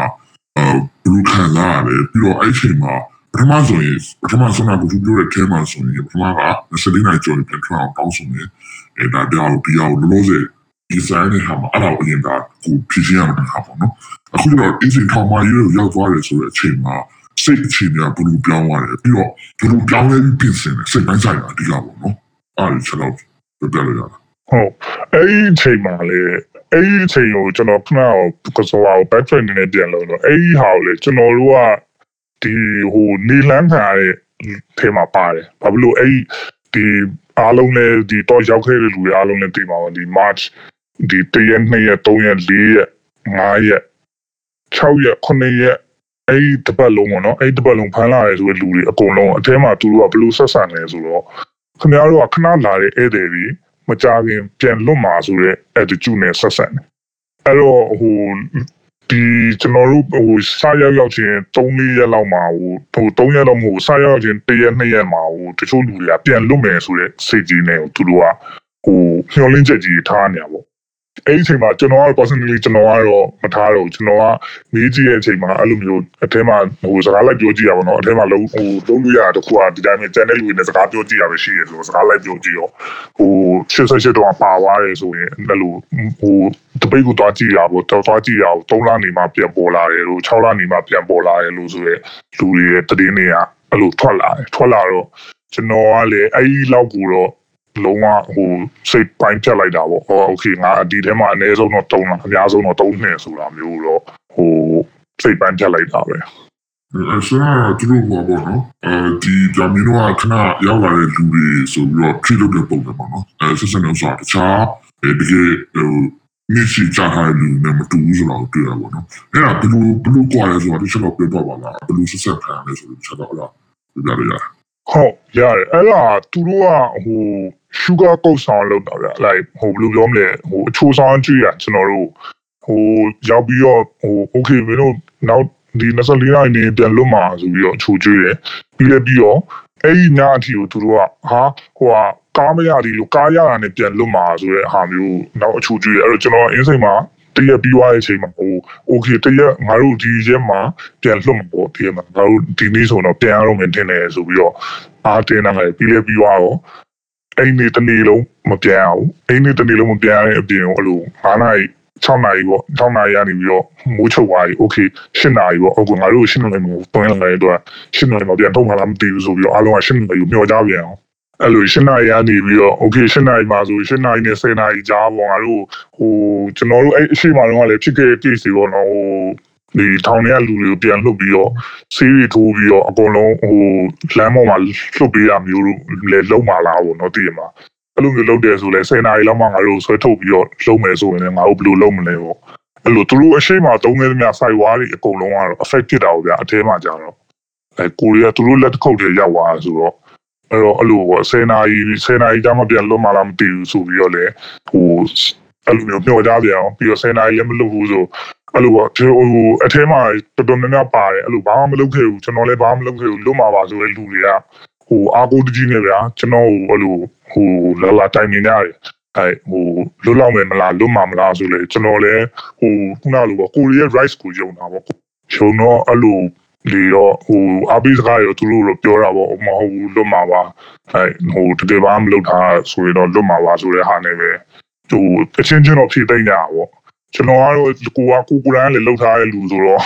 အာဘလူးခံလာရတယ်ပြီးတော့အဲ့အချိန်မှာပထမဆိုရင်ပထမဆုံးကသူပြောတဲ့အဲမှာဆိုရင်ပထမက24နိုင်ကျော်ပြန်ထွက်အောင်တောင်းဆိုနေအဲဒါတရားကိုတရားကိုလောလော ဆယ်ဒီဆိုင်နဲ့ဟာမှာအဲ့ဒါကိုအရင်ကကိုဖြစ်ရမှာဟာပေါ့နော်အခုတော့အင်းစင်ထောင်မရွေးရောက်သွားတယ်ဆိုတဲ့အချိန်မှာစိတ်အခြေအနေကဘယ်လိုပြောင်းသွားလဲပြီးတော့ဘယ်လိုပြောင်းလဲပြီးပြင်ဆင်လဲစိတ်ပိုင်းဆိုင်တာအဓိကပေါ့နော်အဲ့ဒီချက်တော့ပြပြလို့ရတာဟုတ်အဲ့ဒီအချိန်မှာလေအဲ့ဒီအချိန်ကိုကျွန်တော်ခဏကဆိုတော့ back track နေပြန်လို့တော့အဲ့ဒီဟာကိုလေကျွန်တော်တို့ကဒီဟိုနေလန်းခံရတဲ့ထဲမှာပါတယ်ဘာဖြစ်လို့အဲ့ဒီဒီအားလုံးလည်းဒီတော့ရောက်ခဲ့တဲ့လူတွေအားလုံးလည်းသိပါပါဒီ March ဒီ1ရက်2ရက်3ရက်4ရက်5ရက်6ရက်9ရက်အဲ့ဒီတစ်ပတ်လုံးပေါ့နော်အဲ့ဒီတစ်ပတ်လုံးဖမ်းလာရဲဆိုတဲ့လူတွေအကုန်လုံးအထဲမှာသူတို့ကဘယ်လိုဆက်ဆံလဲဆိုတော့ခင်ဗျားတို့ကခဏလာတဲ့ဧည့်သည်တွေမကြခင်ပြန်လွတ်မှာဆိုတဲ့ attitude နဲ့ဆက်ဆံတယ်အဲ့တော့ဟိုဒီကျွန်တော်တို့ဟိုစရောက်ရောက်ချင်း3-4ရက်လောက်မှာဟိုဟို3ရက်တော့မဟုတ်စရောက်ရောက်ချင်း1ရက်2ရက်မှာဟိုတချို့လူတွေကပြန်လွတ်မယ်ဆိုတဲ့စိတ်ကြီးနဲ့သူတို့ကဟိုမျှော်လင့်ချက်ကြီးထားနေတာပေါ့ အဲ့ဒီအချိန်မှာကျွန်တော်က personally ကျွန်တော်ကတော့မထားတော့ကျွန်တော်ကမေးကြည့်တဲ့အချိန်မှာအဲ့လိုမျိုးအထဲမှာဟိုစကားလိုက်ပြောကြည့်ရပါတော့အထဲမှာလုံးဟိုလုံးလို့ရတခုကဒီတိုင်းနဲ့ကျန်တဲ့လူတွေနဲ့စကားပြောကြည့်ရပဲရှိရဆိုတော့စကားလိုက်ပြောကြည့်ရောဟို88တော့ပါသွားတယ်ဆိုရင်အဲ့လိုဟိုတပိတ်ကိုသွားကြည့်ရဖို့တော့သွားကြည့်ရအောင်3လနေမှပြန်ပေါ်လာတယ်လို့6လနေမှပြန်ပေါ်လာတယ်လို့ဆိုရဲလူတွေရဲ့တည်င်းတွေကအဲ့လိုထွက်လာတယ်ထွက်လာတော့ကျွန်တော်ကလည်းအဲ့ဒီလောက်ကိုတော့ လုံးဝဟိုစိတ်ပိုင်းဖြတ်လိုက်တာပေါ့ဟောโอเคငါဒီထဲမှာအနည်းဆုံးတော့3လအများဆုံးတော့3နှစ်ဆိုတာမျိုးတော့ဟိုစိတ်ပိုင်းဖြတ်လိုက်တာပဲ အဲဆရာသူတို့ဟောပေါ့နော်အဲဒီဂျာမီနိုကခဏရောက်လာတဲ့လူတွေဆိုပြီးတော့ဖြည့်လုပ်တဲ့ပုံစံပေါ့နော်အဲဆက်စံလို့ဆိုတာတခြားအဲတကယ်ဟိုမြစ်စီကြထားတဲ့လူနဲ့မတူဘူးဆိုတော့တွေ့ရပါတော့အဲ့ဒါဘယ်လိုဘယ်လိုကြွားလဲဆိုတာတစ်ချက်တော့ပြောတော့ပါလားဘယ်လိုဆက်ဆက်ခံရလဲဆိုတော့တစ်ချက်တော့ဟုတ်လားပြပြရရ ဟုတ်ရတယ်အဲ့ဒါသူတို့ကဟို sugar coat ဆောင်လောက်တာဗျ like ဟိုဘယ်လိုပြောမလဲဟိုအချိုးဆောင်ကြည့်ရကျွန်တော်တို့ဟိုရောက်ပြီးတော့ဟို okay မင်းတို့နောက်ဒီ24နိုင်နေပြန်လွတ်မှာဆိုပြီးတော့အချိုးကြည့်တယ်ပြီးလည်းပြီးတော့အဲ့ဒီညအထိကိုသူတို့ကဟာဟိုကကားမရသည်လို့ကားရတာနဲ့ပြန်လွတ်မှာဆိုတဲ့ဟာမျိုးနောက်အချိုးကြည့်တယ်အဲ့တော့ကျွန်တော်အင်းစိန်မှာ တရက်ပြီးသွားတဲ့အချိန်မှာဟို okay တရက်ငါတို့ဒီရက်မှာပြန်လွတ်မှာပေါ့ဒီရက်မှာငါတို့ဒီနေ့ဆိုတော့ပြန်ရတော့မယ်တင်တယ်ဆိုပြီးတော့အားတင်းလာတယ်ပြီးလည်းပြီးသွားတော့အဲ့ဒီနေ့တစ်နေ့လုံးမပြန်အောင်အဲ့ဒီနေ့တစ်နေ့လုံးမပြန်ရတဲ့အပြင်အဲ့လို9နာရီ6နာရီပေါ့6နာရီကနေပြီးတော့မိုးချုပ်သွားပြီ okay 7နာရီပေါ့အခုငါတို့7နာရီမှာတွန်းလာတဲ့အတွက်7နာရီမှာပြန်ထုတ်မှလားမသိဘူးဆိုပြီးတော့အားလုံးက7နာရီကိုမျှော်ကြပြန်အောင် အဲ့လို7နာရီကနေပြီးတော့ okay 7နာရီမှာဆို7နာရီနဲ့10နာရီကြားပေါ့ငါတို့ဟိုကျွန်တော်တို့အဲ့အရှိမတော့လည်းဖြစ်ခဲ့တဲ့ case တွေပေါ့နော်ဟိုဒီထောင်ထဲကလူတွေကိုပြန်လှုပ်ပြီးတော့ဆေးရီထိုးပြီးတော့အကုန်လုံးဟိုလမ်းပေါ်မှာလှုပ်ပေးရမျိုးလို့လည်းလုံးမလာဘူးเนาะတည်ရမှာအဲ့လိုမျိုးလုပ်တယ်ဆိုလဲ10နာရီလောက်မှငါတို့ဆွဲထုတ်ပြီးတော့လုံးမယ်ဆိုရင်လည်းငါတို့ဘယ်လိုလုပ်မလဲပေါ့အဲ့လိုသူတို့အရှိမတုံးနေသမျှစိုက်ဝါးတွေအကုန်လုံးကတော့ affect ဖြစ်တာပေါ့ဗျာအထဲမှာကြာတော့အဲကိုရီးယားသူတို့လက်တစ်ခုပ်တွေရောက်သွားဆိုတော့ အဲ့တော့အဲ့လိုပေါ့10နာရီ10နာရီကြာမှပြန်လွတ်မှလားမသိဘူးဆိုပြီးတော့လေဟိုအဲ့လိုမျိုးမျှော်ကြပြန်အောင်ပြီးတော့10နာရီလည်းမလွတ်ဘူးဆိုအဲ့လိုပေါ့ဒီဟိုအထဲမှာတော်တော်များများပါတယ်အဲ့လိုဘာမှမလုပ်ခဲ့ဘူးကျွန်တော်လည်းဘာမှမလုပ်ခဲ့ဘူးလွတ်မှာပါဆိုတဲ့လူတွေကဟိုအာကိုတကြီးနေဗျာကျွန်တော်ဟိုအဲ့လိုဟိုလာလာတိုင်နေကြတယ်အဲဟိုလွတ်လောက်မယ်မလားလွတ်မှာမလားဆိုလေကျွန်တော်လည်းဟိုခုနလိုပေါ့ကိုရီးယား rice ကိုယုံတာပေါ့ယုံတော့အဲ့လို လေတော့ဟိုအပိစကားရောသူတို့တော့ပြောတာပေါ့မဟုတ်ဘူးလွတ်မှာပါအဲဟိုတကယ်ဘာမှမလုပ်တာဆိုရင်တော့လွတ်မှာပါဆိုတဲ့ဟာနဲ့ပဲဟိုအချင်းချင်းတော့ဖြည့်သိမ့်ကြတာပေါ့ကျွန်တော်ကတော့ကိုကကိုကိုရန်လည်းလှုပ်ထားတဲ့လူဆိုတော့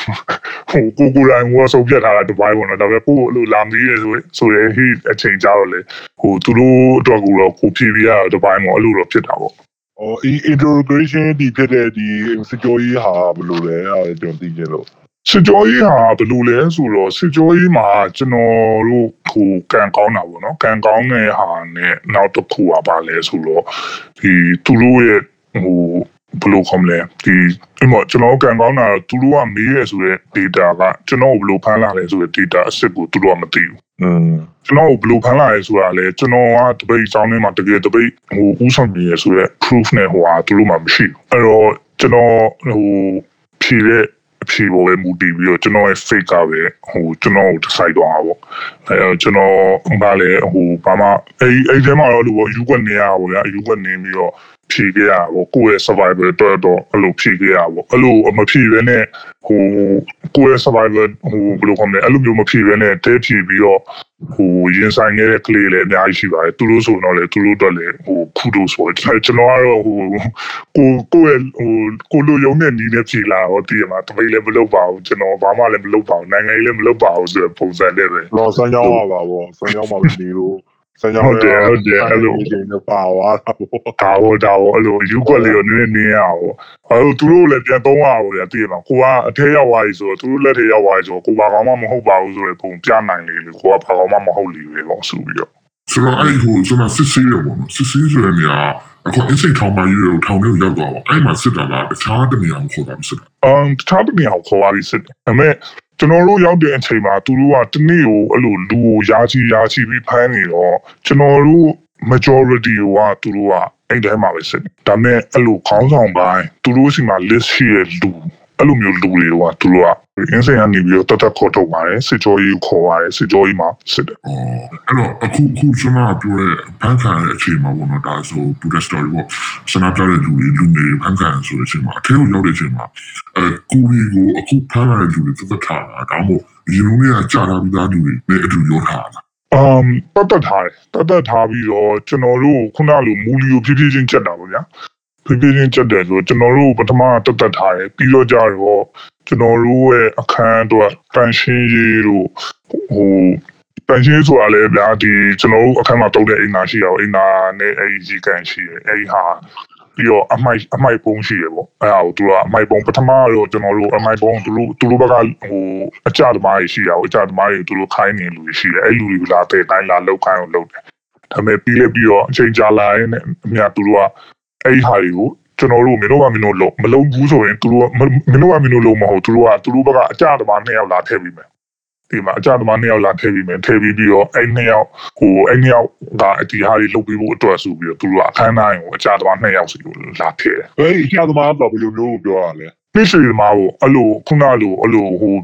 ဟိုကိုကိုရန်ကဆုံးဖြတ်ထားတာတပိုင်းပေါ့နော်ဒါပေမဲ့ကိုအဲ့လိုလာမပြီးရဆိုဆိုရဲဟိအချိန်ကြတော့လေဟိုသူတို့အတွက်ကတော့ကိုဖြည့်ပြရတာတပိုင်းပေါ့အဲ့လိုတော့ဖြစ်တာပေါ့။အော် interrogation ဒီဖြစ်တဲ့ဒီ security ဟာဘယ်လိုလဲအဲ့ဒါကျွန်တော်သိချင်လို့ စစ်ကြောရေးဟာဘယ်လိုလဲဆိုတော့စစ်ကြောရေးမှာကျွန်တော်တို့ဟိုကန်ကောင်းတာပေါ့နော်ကန်ကောင်းတဲ့ဟာနဲ့နောက်တစ်ခုကပါလဲဆိုတော့ဒီသူတို့ရဲ့ဟိုဘယ်လိုခေါ်မလဲဒီဒီမှာကျွန်တော်ကန်ကောင်းတာသူတို့ကမေးရဆိုတဲ့ data ကကျွန်တော်ဘယ်လိုဖမ်းလာလဲဆိုတဲ့ data အစစ်ကိုသူတို့ကမသိဘူး။อืมကျွန်တော်ဘယ်လိုဖမ်းလာလဲဆိုတာလဲကျွန်တော်ကတပိတ်အကြောင်းထဲမှာတကယ်တပိတ်ဟိုဥဆောင်နေရဆိုတဲ့ proof နဲ့ဟိုဟာသူတို့မှမရှိဘူးအဲ့တော့ကျွန်တော်ဟိုဖြေတဲ့ အဖြေပေါ်ပဲမူတည်ပြီးတော့ကျွန်တော်ရဲ့ fake ကပဲဟိုကျွန်တော်ကို decide သွားတာပေါ့အဲတော့ကျွန်တော်ကလည်းဟိုဘာမှအဲအဲထဲမှာတော့လို့ပေါ့ယူကွက်နေရပါဗျာယူကွက်နေပြီးတော့ ဖြေခဲ့ရပေါ့ကိုယ့်ရဲ့ survival အတွက်တော့အဲ့လိုဖြေခဲ့ရပေါ့အဲ့လိုမဖြေဘဲနဲ့ဟိုကိုယ့်ရဲ့ survival ဟိုဘယ်လိုခေါ်မလဲအဲ့လိုမျိုးမဖြေဘဲနဲ့တဲဖြေပြီးတော့ဟိုရင်ဆိုင်နေတဲ့ကလေးလည်းအများကြီးရှိပါတယ်သူတို့ဆိုတော့လေသူတို့တော့လေဟိုခုတို့ဆိုတော့ကျွန်တော်ကတော့ဟိုကိုကိုယ့်ရဲ့ဟိုကိုလိုရုံနဲ့နီးနေဖြေလာတော့တည်ရမှာတပိတ်လည်းမလုပ်ပါဘူးကျွန်တော်ဘာမှလည်းမလုပ်ပါဘူးနိုင်ငံရေးလည်းမလုပ်ပါဘူးဆိုတဲ့ပုံစံနဲ့ပဲ။လောဆန်းကြောင်းပါပါဗော။ဆန်းကြောင်းမှာနေလို့ ဆန်းကြောင်းဟုတ်တယ်ဟုတ်တယ်အဲ့လိုဒီနေ့ပါသွားတာဗောဒါတော့ဒါတော့အဲ့လိုယူကွက်လေးကိုနည်းနည်းနင်းရအောင်အဲ့လိုသူတို့လည်းပြန်သုံးရအောင်လေတည်ရမှာကိုကအထဲရောက်သွားပြီဆိုတော့သူတို့လက်ထဲရောက်သွားပြီဆိုတော့ကိုဘာကောင်မှမဟုတ်ပါဘူးဆိုတဲ့ပုံပြနိုင်လေလေကိုကဘာကောင်မှမဟုတ်လေပဲပေါ့ဆိုပြီးတော့ဆိုတော့အဲ့ဟိုကျွန်တော်စစ်ဆေးရပေါ့နော်စစ်ဆေးဆိုတဲ့နေရာအခုအစိတ်ထောင်မှရွေးကိုထောင်ထဲကိုရောက်သွားပါအဲ့မှာစစ်တာကတခြားတနေရာကိုခေါ်တာစစ်တာအမ်တခြားတစ်နေရာကိုခေါ်ရပြီးစစ်တယ်ဒါပေမဲ့ ကျွန်တော်တို့ရောက်တဲ့အချိန်မှာသူတို့ကတနေ့ကိုအဲ့လိုလူကိုယာချီယာချီပြီးဖမ်းနေတော့ကျွန်တော်တို့ majority ကသူတို့ကအဲ့ထဲမှာပဲစစ်တယ်ဒါပေမဲ့အဲ့လိုခေါင်းဆောင်ပိုင်းသူတို့စီမှာ list ရှိတဲ့လူ အဲ့လိုမျိုးလူတွေကသူတို့ကအင်းစိန်ကနေပြီးတော့တတ်တတ်ခေါ်ထုတ်ပါတယ်စစ်ကြောရေးကိုခေါ်ပါတယ်စစ်ကြောရေးမှာစစ်တယ်အော်အဲ့တော့အခုခုကျွန်တော်ပြောတဲ့ဘန်ခံရဲ့အခြေမှာပေါ့နော်ဒါဆိုဘူဒက်စတိုရီပေါ့စနာပြတဲ့လူတွေလူတွေဘန်ခံဆိုတဲ့အချိန်မှာအထဲကိုရောက်တဲ့အချိန်မှာအဲကူရီကိုအခုဖမ်းလာတဲ့လူတွေသက်သက်ထားတာဒါမှမဟုတ်ဒီလိုမျိုးကကြာလာပြီးသားလူတွေနဲ့အတူရောထားတာအမ်တတ်တတ်ထားတယ်တတ်တတ်ထားပြီးတော့ကျွန်တော်တို့ခုနလိုမူလီကိုဖြည်းဖြည်းချင်းချက်တာပေါ့ဗျာ ဖြည်းဖြည်းချင်းချက်တယ်ဆိုတော့ကျွန်တော်တို့ပထမတတ်တတ်ထားတယ်ပြီးတော့ကြတော့ကျွန်တော်တို့ရဲ့အခန်းအတွက်တန်ရှင်းရေးတို့ဟိုတန်ရှင်းဆိုတာလည်းဗျာဒီကျွန်တော်တို့အခန်းမှာတုံးတဲ့အိမ်သာရှိရအောင်အိမ်သာနဲ့အဲဒီကြီးကန်ရှိရအဲဒီဟာပြီးတော့အမိုက်အမိုက်ပုံးရှိရပေါ့အဲဟာကိုသူကအမိုက်ပုံးပထမတော့ကျွန်တော်တို့အမိုက်ပုံးသူတို့သူတို့ဘက်ကဟိုအကြသမားကြီးရှိရအောင်အကြသမားကြီးသူတို့ခိုင်းနေလူတွေရှိတယ်အဲလူတွေလာတဲ့တိုင်းလာလောက်ခိုင်းအောင်လုပ်တယ်ဒါပေမဲ့ပြီးလဲပြီးတော့အချိန်ကြာလာရင်အမြသူတို့က အဲဒီဟာတွေကိုကျွန်တော်တို့မင်းတို့ကမင်းတို့လုံးမလုံးဘူးဆိုရင်သူတို့ကမင်းတို့ကမင်းတို့လုံးမဟုတ်သူတို့ကသူတို့ဘက်ကအကြသမားနှစ်ယောက်လာထည့်ပြီးမယ်ဒီမှာအကြသမားနှစ်ယောက်လာထည့်ပြီးမယ်ထည့်ပြီးပြီးတော့အဲ့နှစ်ယောက်ဟိုအဲ့နှစ်ယောက်ကဒီဟာတွေလုပ်ပြီးဖို့အတွက်ဆိုပြီးတော့သူတို့ကအခန်းတိုင်းကိုအကြသမားနှစ်ယောက်စီကိုလာထည့်တယ်ဟေးရှာသမားတော့ဘယ်လိုမျိုးပြောရလဲနှစ်ရှည်မှာကိုအဲ့လိုခုနလိုအဲ့လိုဟို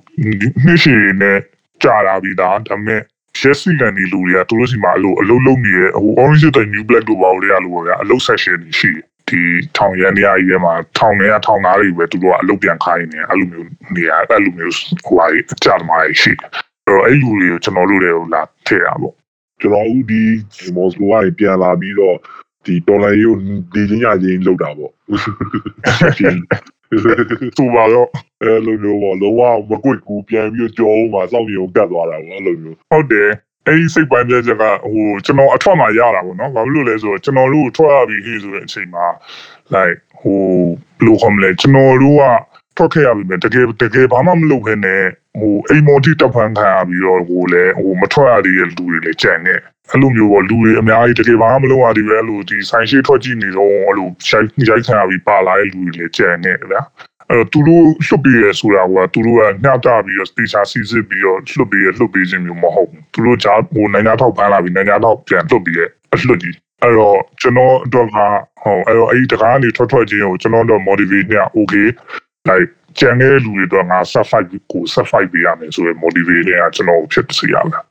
နှစ်ရှည်နဲ့ကြာလာပြီးသားဒါပေမဲ့ရက်စီကန်ဒီလူတွေကသူတို့စီမှာအဲ့လိုအလုံးလုံးနေရဟို orange တဲ့ new black တို့ပါလို့ရလို့ပေါ့ဗျာအလုံး section တွေရှိတယ် ဒီထောင်ရန်နေရာကြီးထဲမှာထောင်ထဲကထောင်သားတွေပဲသူတို့ကအလုပ်ပြန်ခိုင်းနေအဲ့လိုမျိုးနေရာအဲ့လိုမျိုးဟိုဟာအကြသမားတွေရှိတယ်အဲ့တော့အဲ့လူတွေကိုကျွန်တော်တို့တွေကိုလာထည့်တာပေါ့ကျွန်တော်ဦးဒီမော်စကိုကနေပြန်လာပြီးတော့ဒီတော်လိုင်းကိုဒီချင်းရချင်းလောက်တာပေါ့သူပါတော့အဲလိုမျိုးပေါ့လုံးဝမကွတ်ဘူးပြန်ပြီးကြောအောင်မှာစောင့်နေအောင်ကတ်သွားတာပေါ့အဲ့လိုမျိုးဟုတ်တယ် အဲ့ဒီစိတ်ပိုင်းပြချက်ကဟိုကျွန်တော်အထွက်မှာရတာပေါ့နော်ဘာဖြစ်လို့လဲဆိုတော့ကျွန်တော်တို့ထွက်ရပြီဟေ့ဆိုတဲ့အချိန်မှာ like ဟိုဘယ်လိုခေါ်မလဲကျွန်တော်တို့ကထွက်ခဲ့ရပြီမယ်တကယ်တကယ်ဘာမှမလုပ်ခဲနဲ့ဟိုအိမ်မော်တိတပ်ဖန်ခံရပြီးတော့ဟိုလေဟိုမထွက်ရသေးတဲ့လူတွေလည်းကြံနေအဲ့လိုမျိုးပေါ့လူတွေအများကြီးတကယ်ဘာမှမလုပ်ရသေးပဲအဲ့လိုဒီဆိုင်ရှိထွက်ကြည့်နေတော့အဲ့လိုရိုက်ရိုက်ခံရပြီးပါလာတဲ့လူတွေလည်းကြံနေဗျာ အဲ့တော့သူတို့လွတ်ပြီးရဆိုတာကသူတို့ကညှတာပြီးတော့စတေချာစီစစ်ပြီးတော့လွတ်ပြီးရလွတ်ပြီးခြင်းမျိုးမဟုတ်ဘူးသူတို့ဂျာဟိုနိုင်ငံထောက်ဖမ်းလာပြီးနိုင်ငံထောက်ပြန်လွတ်ပြီးရအလွတ်ကြီးအဲ့တော့ကျွန်တော်အတွက်ကဟိုအဲ့တော့အဲ့ဒီတကားကနေထွက်ထွက်ခြင်းကိုကျွန်တော်တော့ motivate ည okay like ကျန်တဲ့လူတွေတော့ငါ set fight ကို set fight ပေးရမယ်ဆိုရယ် motivate နဲ့ကျွန်တော်ဖြစ်စေရမယ်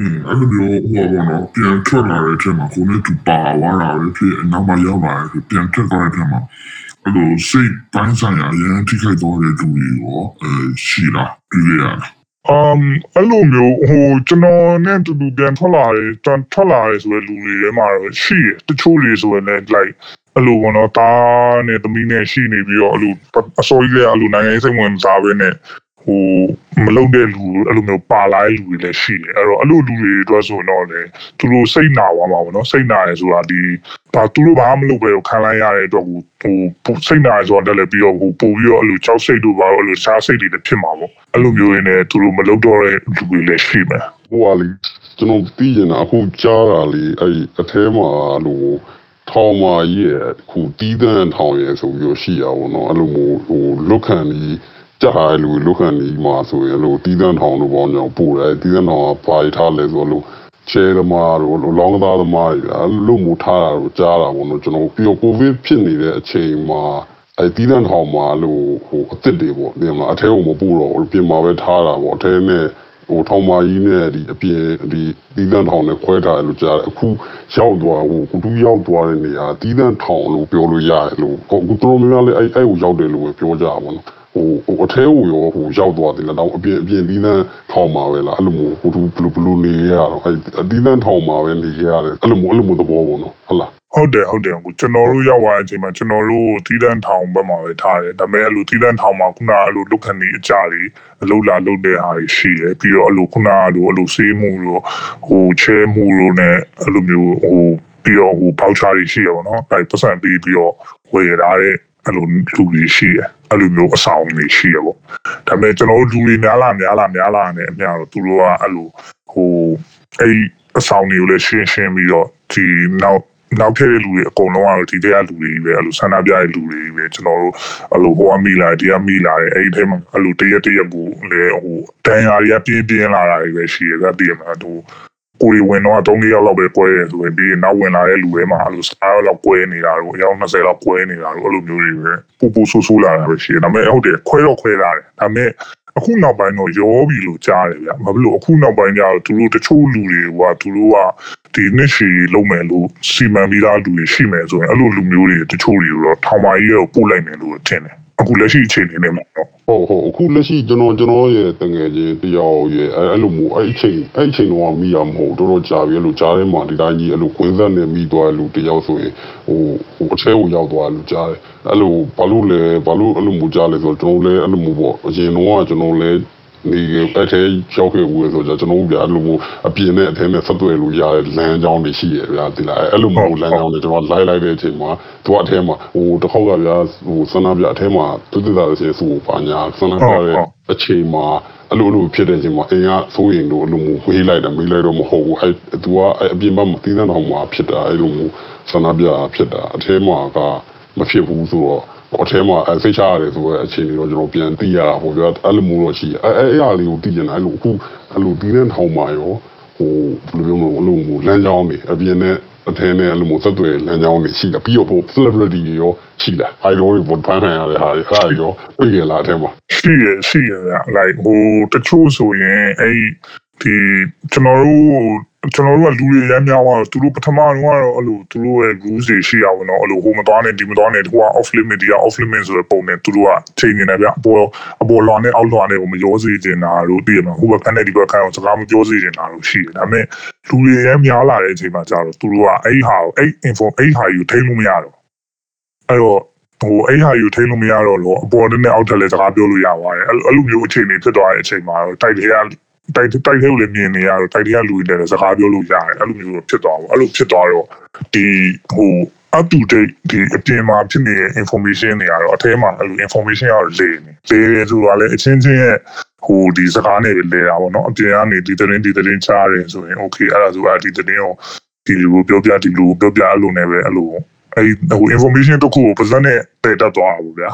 อืมအဲ့လိုမျိုးဟိုဘောနော်ပြန်ထွက်လာတဲ့အချိန်မှာကိုနဲ့တူပါသွားတာပဲဖြစ်အနောက်မှာရောက်လာတယ်ပြန်ထွက်သွားတဲ့အချိန်မှာ အဲ့လိုစိတ်ပိုင်းဆိုင်ရာအရင်ထိခိုက်သွားတဲ့လူတွေရောအဲရှိလားတွေ့ရလား um အဲ့လိုမျိုးဟိုကျွန်တော်နဲ့တူတူပြန်ထွက်လာတယ်တန်ထွက်လာတယ်ဆိုတဲ့လူတွေထဲမှာတော့ရှိတယ်တချို့တွေဆိုရင်လည်း like အဲ့လိုပေါ့နော်တားနဲ့သမီးနဲ့ရှိနေပြီးတော့အဲ့လိုအစောကြီးလည်းအဲ့လိုနိုင်ငံရေးစိတ်ဝင်စားပဲနဲ့ ဟိုမလုပ်တဲ့လူအဲ့လိုမျိုးပါလာတဲ့လူတွေလည်းရှိတယ်အဲ့တော့အဲ့လိုလူတွေအတွက်ဆိုတော့လေသူတို့စိတ်နာသွားမှာပေါ့နော်စိတ်နာရယ်ဆိုတာဒီဒါသူတို့ဘာမှမလုပ်ပဲခံလိုက်ရတဲ့အတွက်ဟိုဟိုစိတ်နာရယ်ဆိုတာလည်းပြီးတော့ဟိုပို့ပြီးတော့အဲ့လိုကြောက်စိတ်တို့ဘာလို့အဲ့လိုရှားစိတ်တွေလည်းဖြစ်မှာပေါ့အဲ့လိုမျိုးရင်းနဲ့သူတို့မလုပ်တော့တဲ့လူတွေလည်းရှိမယ်ဟိုကလေကျွန်တော်ပြီးရင်အခုကြားတာလေအဲ့အထဲမှာလို့ထောင်မာကြီးရဲ့ခုတီးတန်းထောင်ရဲ့ဆိုပြီးတော့ရှိရပါတော့အဲ့လိုမျိုးဟိုလွတ်ခံပြီး ကြားရလို့လွတ်ခံပြီးမှာဆိုရင်အဲ့လိုတီးတန်းထောင်လို့ပေါ့ညောင်ပို့တယ်တီးတန်းထောင်ကပါရထားလဲဆိုလို့ချဲသမားတို့လောင်းသားသမားတွေအဲ့လိုမျိုးထားတာကိုကြားတာပေါ့နော်ကျွန်တော်ပြီးတော့ကိုဗစ်ဖြစ်နေတဲ့အချိန်မှာအဲ့တီးတန်းထောင်မှာလို့ဟိုအစ်စ်တွေပေါ့ဒီမှာအထဲကိုမပို့တော့ဘူးပြင်မှာပဲထားတာပေါ့အထဲနဲ့ဟိုထောင်မာကြီးနဲ့ဒီအပြင်ဒီတီးတန်းထောင်နဲ့ခွဲထားတယ်လို့ကြားတယ်အခုရောက်သွားဟိုကုတူးရောက်သွားတဲ့နေရာတီးတန်းထောင်လို့ပြောလို့ရတယ်လို့ဟိုကုတူးများများလေးအဲ့အဲ့ကိုရောက်တယ်လို့ပဲပြောကြပါဘောနော် ဟိုဟိုအထဲကိုရောဟိုရောက်သွားတယ်လားတော့အပြင်အပြင်တီးတန်းထောင်မှာပဲလားအဲ့လိုမျိုးဟိုသူဘလူဘလူနေရတော့အဲ့တီးတန်းထောင်မှာပဲနေရတယ်အဲ့လိုမျိုးအဲ့လိုမျိုးသဘောပေါ့နော်ဟုတ်လားဟုတ်တယ်ဟုတ်တယ်အခုကျွန်တော်တို့ရောက်သွားတဲ့အချိန်မှာကျွန်တော်တို့တီးတန်းထောင်ဘက်မှာပဲထားတယ်ဒါပေမဲ့အဲ့လိုတီးတန်းထောင်မှာခုနအဲ့လိုလုတ်ခဏီအကြတွေအလုလာလုတ်တဲ့ဟာတွေရှိတယ်ပြီးတော့အဲ့လိုခုနအဲ့လိုအဲ့လိုစေးမှုလို့ဟိုချဲမှုလို့ ਨੇ အဲ့လိုမျိုးဟိုပြီးတော့ဟိုပေါချာတွေရှိရပါတော့အဲ့ပတ်စံပြီးပြီးတော့ဝယ်ရတဲ့အဲ့လိုလူတွေရှိတယ် အဲ့လိုမျိုးအဆောင်တွေရှိရပေါ့ဒါပေမဲ့ကျွန်တော်တို့လူတွေများလာများလာများလာနေအများတော့သူတို့ကအဲ့လိုဟိုအဲ့အဆောင်တွေကိုလည်းရှင်းရှင်းပြီးတော့ဒီနောက်နောက်ထပ်တဲ့လူတွေအကုန်လုံးကတော့ဒီတဲ့ကလူတွေကြီးပဲအဲ့လိုဆန္ဒပြတဲ့လူတွေကြီးပဲကျွန်တော်တို့အဲ့လိုဟိုအမိလာတရားမိလာတယ်အဲ့ဒီထဲမှာအဲ့လိုတရက်တရက်ကိုလေဟိုတန်ရာတွေကပြင်းပြင်းလာတာတွေပဲရှိရတာတည်မှာသူ ကိုရီဝင်တော့3ရက်လောက်ပဲကွဲတယ်ဆိုရင်ပြီးနောက်ဝင်လာတဲ့လူတွေမှာအဲ့လိုစားလောက်ကွဲနေတာတို့အယောက်20လောက်ကွဲနေတာတို့အဲ့လိုမျိုးတွေပဲပူပူဆူဆူလာတာပဲရှိတယ်ဒါပေမဲ့ဟုတ်တယ်ခွဲတော့ခွဲလာတယ်ဒါပေမဲ့အခုနောက်ပိုင်းတော့ရောပြီလို့ကြားတယ်ဗျမဘလို့အခုနောက်ပိုင်းကျတော့သူတို့တချို့လူတွေကသူတို့ကဒီနှစ်ရှည်လုံးမယ်လို့စီမံပြီးသားလူတွေရှိမယ်ဆိုရင်အဲ့လိုလူမျိုးတွေတချို့တွေတော့ထောင်ပါကြီးကိုပို့လိုက်မယ်လို့ထင်တယ်အခုလက်ရှိအခြေအနေနဲ့မှာတော့ ဟုတ်ဟုတ်အခုလက်ရှိကျွန်တော်ကျွန်တော်ရဲ့တငယ်ချင်းတယောက်ရဲ့အဲ့အဲ့လိုမျိုးအဲ့အချိန်အဲ့အချိန်တော့မိရမဟုတ်တော်တော်ကြာပြီအဲ့လိုကြားထဲမှာဒီတိုင်းကြီးအဲ့လိုခွင်းဆက်နေမိသွားလူတယောက်ဆိုရင်ဟိုဟိုအထဲကိုရောက်သွားလူကြားတယ်အဲ့လိုဘာလို့လဲဘာလို့အဲ့လိုမျိုးကြားလဲဆိုတော့ကျွန်တော်လည်းအဲ့လိုမျိုးပေါ့အရင်တော့ကျွန်တော်လည်း ဒီအထဲရောက်ခဲ့ဘူးဆိုတော့ကျွန်တော်တို့ဗျာအဲ့လိုမျိုးအပြင်နဲ့အထဲနဲ့ဆက်သွယ်လို့ရတဲ့လမ်းကြောင်းတွေရှိရဗျာဒီလားအဲ့လိုမျိုးလမ်းကြောင်းတွေကျွန်တော်လိုက်လိုက်တဲ့အချိန်မှာသူကအထဲမှာဟိုတစ်ခေါက်ကဗျာဟိုစန္ဒပြအထဲမှာတူတူတာဆိုဆိုပါညာစန္ဒပြရဲ့အချိန်မှာအဲ့လိုလိုဖြစ်တဲ့အချိန်မှာအင်ကဆိုရင်တို့အဲ့လိုမျိုးဝေးလိုက်တယ်မေးလိုက်တော့မဟုတ်ဘူးအဲ့သူကအပြင်ဘက်မှာတီးတဲ့အောင်မှာဖြစ်တာအဲ့လိုမျိုးစန္ဒပြဖြစ်တာအထဲမှာကမဖြစ်ဘူးဆိုတော့ အထဲမှာအစိတ်ချရတယ်ဆိုတော့အခြေအနေတော့ကျွန်တော်ပြန်သိရတာပေါ့ဗျာအဲ့လိုမျိုးတော့ရှိအဲအဲအဲ့အရာလေးကိုသိကျင်တာအဲ့လိုအခုအဲ့လိုဒီတဲ့ထောင်မှာရောဟိုဘယ်လိုမျိုးမလို့လမ်းကြောင်းတွေအပြင်နဲ့အထင်းနဲ့အဲ့လိုမျိုးဆက်သွယ်လမ်းကြောင်းတွေရှိတာပြီးတော့ celebrity တွေရောရှိလား idol တွေပေါ်ပန်းခံရတဲ့ဟာတွေအဲ့ဒါရောတွေ့ကြလားအထင်းမှာရှိရရှိရဗျ like ဟိုတချို့ဆိုရင်အဲ့ဒီကျွန်တော်တို့ကျွန်တော်တို့ကလူတွေရမ်းများသွားတော့သူတို့ပထမတော့ကတော့အဲ့လိုသူတို့ရဲ့ rules တွေရှိရအောင်နော်အဲ့လိုဟိုမသွားနဲ့ဒီမသွားနဲ့ဟိုက off limit ဒီက off limit ဆိုတဲ့ပုံနဲ့သူတို့ကချိန်နေတယ်ဗျအပေါ်အပေါ်လွန်နဲ့အောက်လွန်နဲ့ဟိုမရောစေချင်တာတို့တည်ရမှာဟိုဘက်ခန်းနဲ့ဒီဘက်ခန်းအောင်စကားမပြောစေချင်တာတို့ရှိတယ်ဒါပေမဲ့လူတွေရမ်းများလာတဲ့အချိန်မှာကျတော့သူတို့ကအဲ့ဟာကိုအဲ့ info အဲ့ဟာယူထိန်းလို့မရတော့အဲ့တော့ဟိုအဲ့ဟာယူထိန်းလို့မရတော့လို့အပေါ်နဲ့အောက်ထက်လည်းစကားပြောလို့ရပါတယ်အဲ့လိုမျိုးအခြေအနေဖြစ်သွားတဲ့အချိန်မှာတော့တိုက်တွေက တိုက်တိုက်ထဲကိုလည်းမြင်နေရတော့တိုက်တွေကလူတွေလည်းစကားပြောလို့ရတယ်အဲ့လိုမျိုးဖြစ်သွားဘူးအဲ့လိုဖြစ်သွားတော့ဒီဟို up to date ဒီအပြင်မှာဖြစ်နေတဲ့ information တွေကတော့အထဲမှာအဲ့လို information ရောလေနေလေတယ်ဆိုတာလည်းအချင်းချင်းရဲ့ဟိုဒီစကားနဲ့ပဲလေတာပေါ့နော်အပြင်ကနေဒီသတင်းဒီသတင်းချရတယ်ဆိုရင် okay အဲ့ဒါဆိုအဒီသတင်းကိုဒီလူကိုပြောပြဒီလူကိုပြောပြအဲ့လိုနဲ့ပဲအဲ့လို အဲ့ဟို information တစ်ခုကိုပါဇက်နဲ့တည်တတ်သွားတာပေါ့ဗျာ